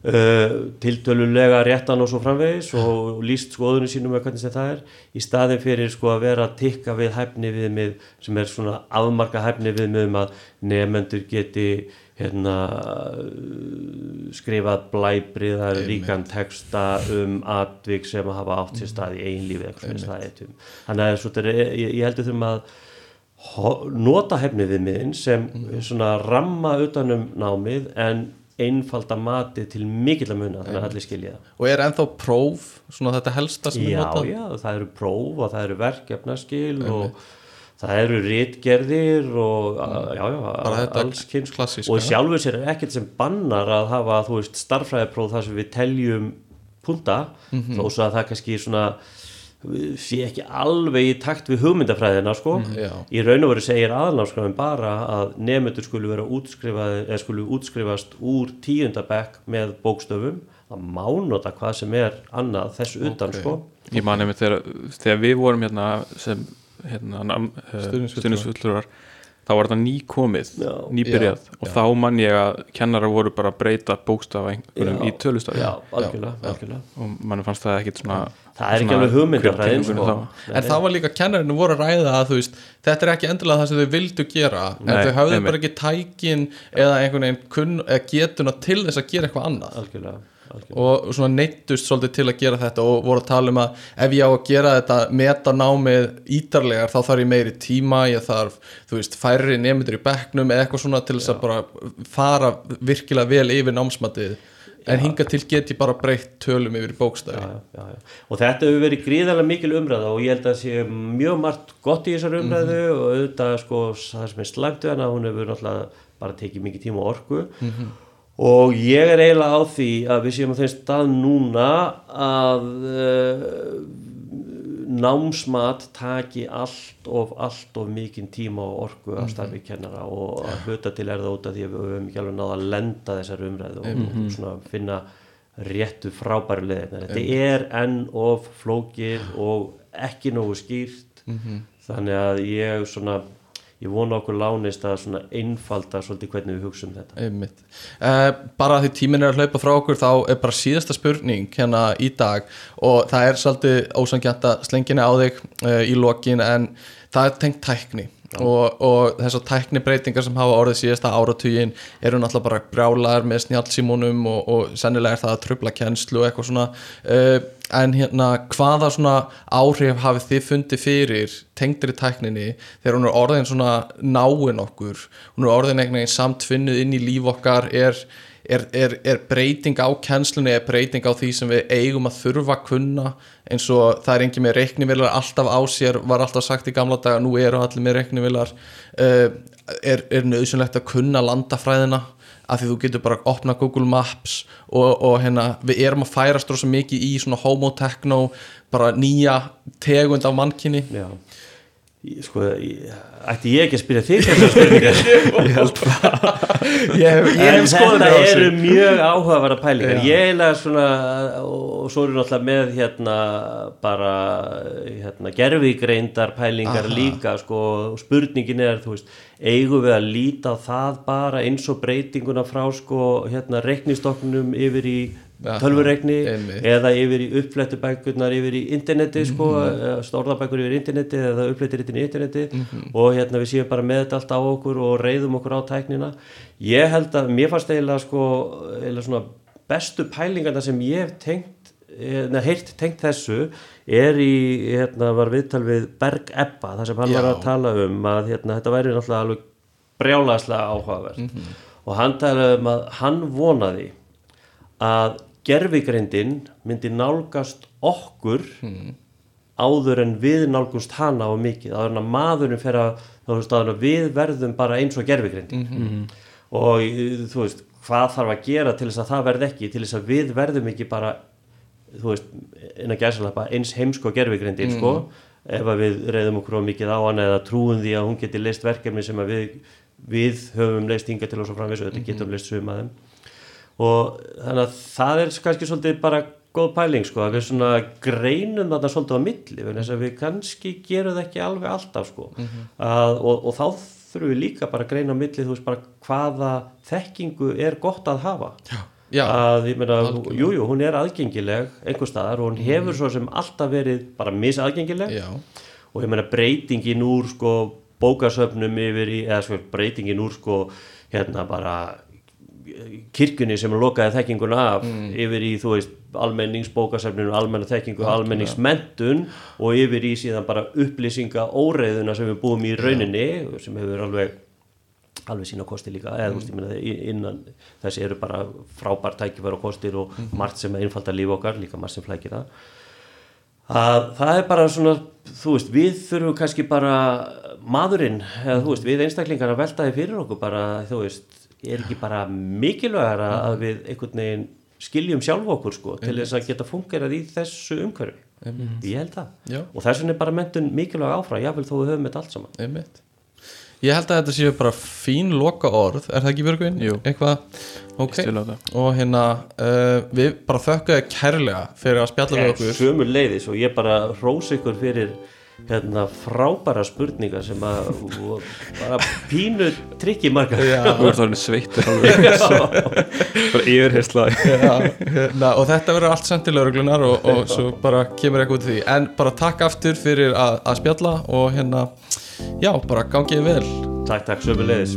uh, tiltölulega réttan og svo framvegis og líst skoðunum sínum með hvernig það er. Í staðin fyrir sko að vera að tikka við hæfni viðmið sem er svona afmarka hæfni viðmið um að nefnendur geti hérna skrifað blæbriðar ríkan texta um atvik sem að hafa átt sér stað í einlífi þannig að svo, þetta er- ég, ég heldur þurfum að nota hefni við miðin sem svona ramma utanum námið en einfalda matið til mikill að muna þannig að allir skilja það. Og er ennþá próf svona þetta helsta sem er Já, notað? já, það eru próf og það eru verkefnaskil og það eru ritgerðir og já, já, þetta alls kynns klassíska. og sjálfur sér er ekkert sem bannar að hafa, þú veist, starffræðipróf þar sem við teljum punta Mhm. þó svo að það kannski svona sé ekki alveg í takt við hugmyndafræðina sko. Já. í raun og veru segir aðalnámskrafin bara að nefnendur skulu vera útskrifaði eða skulu útskrifast úr tíundabekk með bókstöfum það má nota hvað sem er annað þessu utan Ok. sko Ég man einmitt þegar, þegar við vorum hérna sem hérna, eh, stuðningsfulltrúar þá var þetta nýkomið, nýbyrjað Já, og já. þá man ég að kennarar voru bara að breyta bókstafa í tölustafi já, algjörlega, já. algjörlega. og mann fannst það ekkit svona það er ekki alveg hugmyndafræðin hver sko. En það var líka kennarinn voru að ræða að veist, þetta er ekki endilega það sem þau vildu gera Nei, en þau hafðu einmitt. bara ekki tækin eða einhvern veginn kunn, eða getuna til þess að gera eitthvað annað algjörlega, algjörlega. og svona neittust svolítið til að gera þetta og voru að tala um að ef ég á að gera þetta meta námið ítarlegar þá þarf ég meiri tíma, ég þarf þú veist, færri nefndur í bekknum eða eitthvað svona til þess að bara fara virkilega vel yfir námsmatið en hinga til get ég bara breytt tölum yfir já. og þetta hefur verið gríðarlega mikil umræða og ég held að sé mjög margt gott í þessar umræðu og auðvitað sko það sem er slæmt við hana hún hefur náttúrulega bara tekið mikið tíma og orku. Og ég er eiginlega á því að við séum á þeim stað núna að uh, námsmat taki allt of allt of mikinn tíma og orku af starfi kennara og að hluta til er það út af því að við höfum ekki alveg náða að lenda þessar umræðu og, og svona finna réttu frábæru leðina þetta er enn of flókið og ekki nógu skýrt. Þannig að ég svona ég vona okkur lánist að svona einfalda svolítið hvernig við hugsaum þetta Einmitt. Uh, bara því tíminn er að hlaupa frá okkur þá er bara síðasta spurning hérna í dag og það er svolítið ósangjant að slengina á þig uh, í lokin en það er tengt tækni og, og þessar tækni breytingar sem hafa orðið síðasta áratugin eru náttúrulega bara brjálaðar með snjálfsímónum og, og sennilega er það að tröfla kennslu og eitthvað svona uh, en hérna hvaða svona áhrif hafið þið fundið fyrir tengdri tækninni þegar hún er orðin svona náin okkur? Hún er orðin einhvern veginn samtfinnuð inn í líf okkar. Er, er, er, er breyting á kennslunni er breyting á því sem við eigum að þurfa að kunna? Eins og það er engin með reiknivilar alltaf á sér var alltaf sagt í gamla daga nú eru allir með reiknivilar uh, er, er nöðsynlegt að kunna landafræðina af því þú getur bara að opna Google Maps og, og hérna, við erum að færast rosa mikið í svona homo-techno bara nýja tegund af mannkinni Já Sko, ætti ég ekki að spyrja þig þessar spurningar? Ég held ég en þetta eru mjög áhugaverða pælingar. Já. ég eiginlega svona og svo eru náttúrulega með hérna bara hérna gerfigreindar pælingar líka sko spurningin er þú veist eigum við að líta á það bara eins og breytinguna frá sko hérna reiknistoknum yfir í Aha, tölvureikni eða yfir í uppflettubækurnar yfir í interneti sko, mm -hmm. stórðabækur yfir interneti eða uppflettir í interneti Mhm. og hérna við séum bara með þetta allt á okkur og reyðum okkur á tæknina ég held að, mér fannst eiginlega sko, eiginlega svona bestu pælingarna sem ég hef tengt neða, heyrt tengt þessu er í, hérna, var viðtal við Berg Ebba, þar sem hann Já. var að tala um að hérna, þetta væri náttúrulega alveg brjálaðslega áhugavert og hann talaði um að hann vonaði að gerfigreindin myndi nálgast okkur áður en við nálgumst hana á mikið, áður en að maðurinn fer að, að við verðum bara eins og gerfigreindin og eh, þú veist, hvað þarf að gera til þess að það verð ekki, til þess að við verðum ekki bara, þú veist innan gæsalappa, eins heimsko gerfigreindin sko, ef að við reyðum okkur á mikið á hana eða trúum því að hún geti leist verkefni sem að við, við höfum leist hinga til og svo framvis og þetta getum leist sum að þeim og þannig að það er kannski svolítið bara góð pæling sko að við svona greinum þetta svolítið á milli þess að við kannski gerum það ekki alveg alltaf sko. Að, og, og þá þurfum við líka bara að greina á milli þú veist bara hvaða þekkingu er gott að hafa. Já, að ég meina, jú, jú, hún er aðgengileg einhver staðar og hún hefur svo sem alltaf verið bara misaðgengileg. Já, og ég meina breytingin úr sko bókasöfnum yfir í eða sko breytingin úr sko hérna bara kirkjunni sem lokaði þekkinguna af yfir í þú veist almenningsbókasöfninu, almenna þekkingu, almenningsmentun og yfir í síðan bara upplýsinga óreiðuna sem við búum í rauninni sem hefur alveg alveg sína kosti líka. Eða þú veist, ég meina í- innan þessi eru bara frábær tækifæra og kostir og margt sem einfaldar líf okkar, líka margt sem flækir það. Að það er bara svona þú veist, við þurfum kannski bara maðurinn, eða þú veist, við einstaklingar að velta því fyrir okkur bara, þú veist er ekki bara mikilvægar að við einhvern veginn skiljum sjálf okkur sko, til þess að geta fungerað í þessu umhverfi, ég held það. Já. og þess vegna er bara mentun mikilvæg áfram jáfnvel þó við höfum þetta allt saman. Einmitt. Ég held að þetta séu bara fín loka orð Er það ekki Björgvin? Eitthvað, ok. það. Og hérna, uh, við bara þökkum þér kærlega fyrir að spjalla við okkur. sömu leiðis og ég bara rós ykkur fyrir hérna frábæra spurningar sem að bara pínu trikki margar. Þú ert orðin sveittur alveg. Bara yfirhersla hérna, og þetta verður allt sendt til lauruglunar og, og svo bara kemur eitthvað út því. En bara takk aftur fyrir að, að spjalla og hérna, já, bara gangið vel. Takk takk sömu leiðis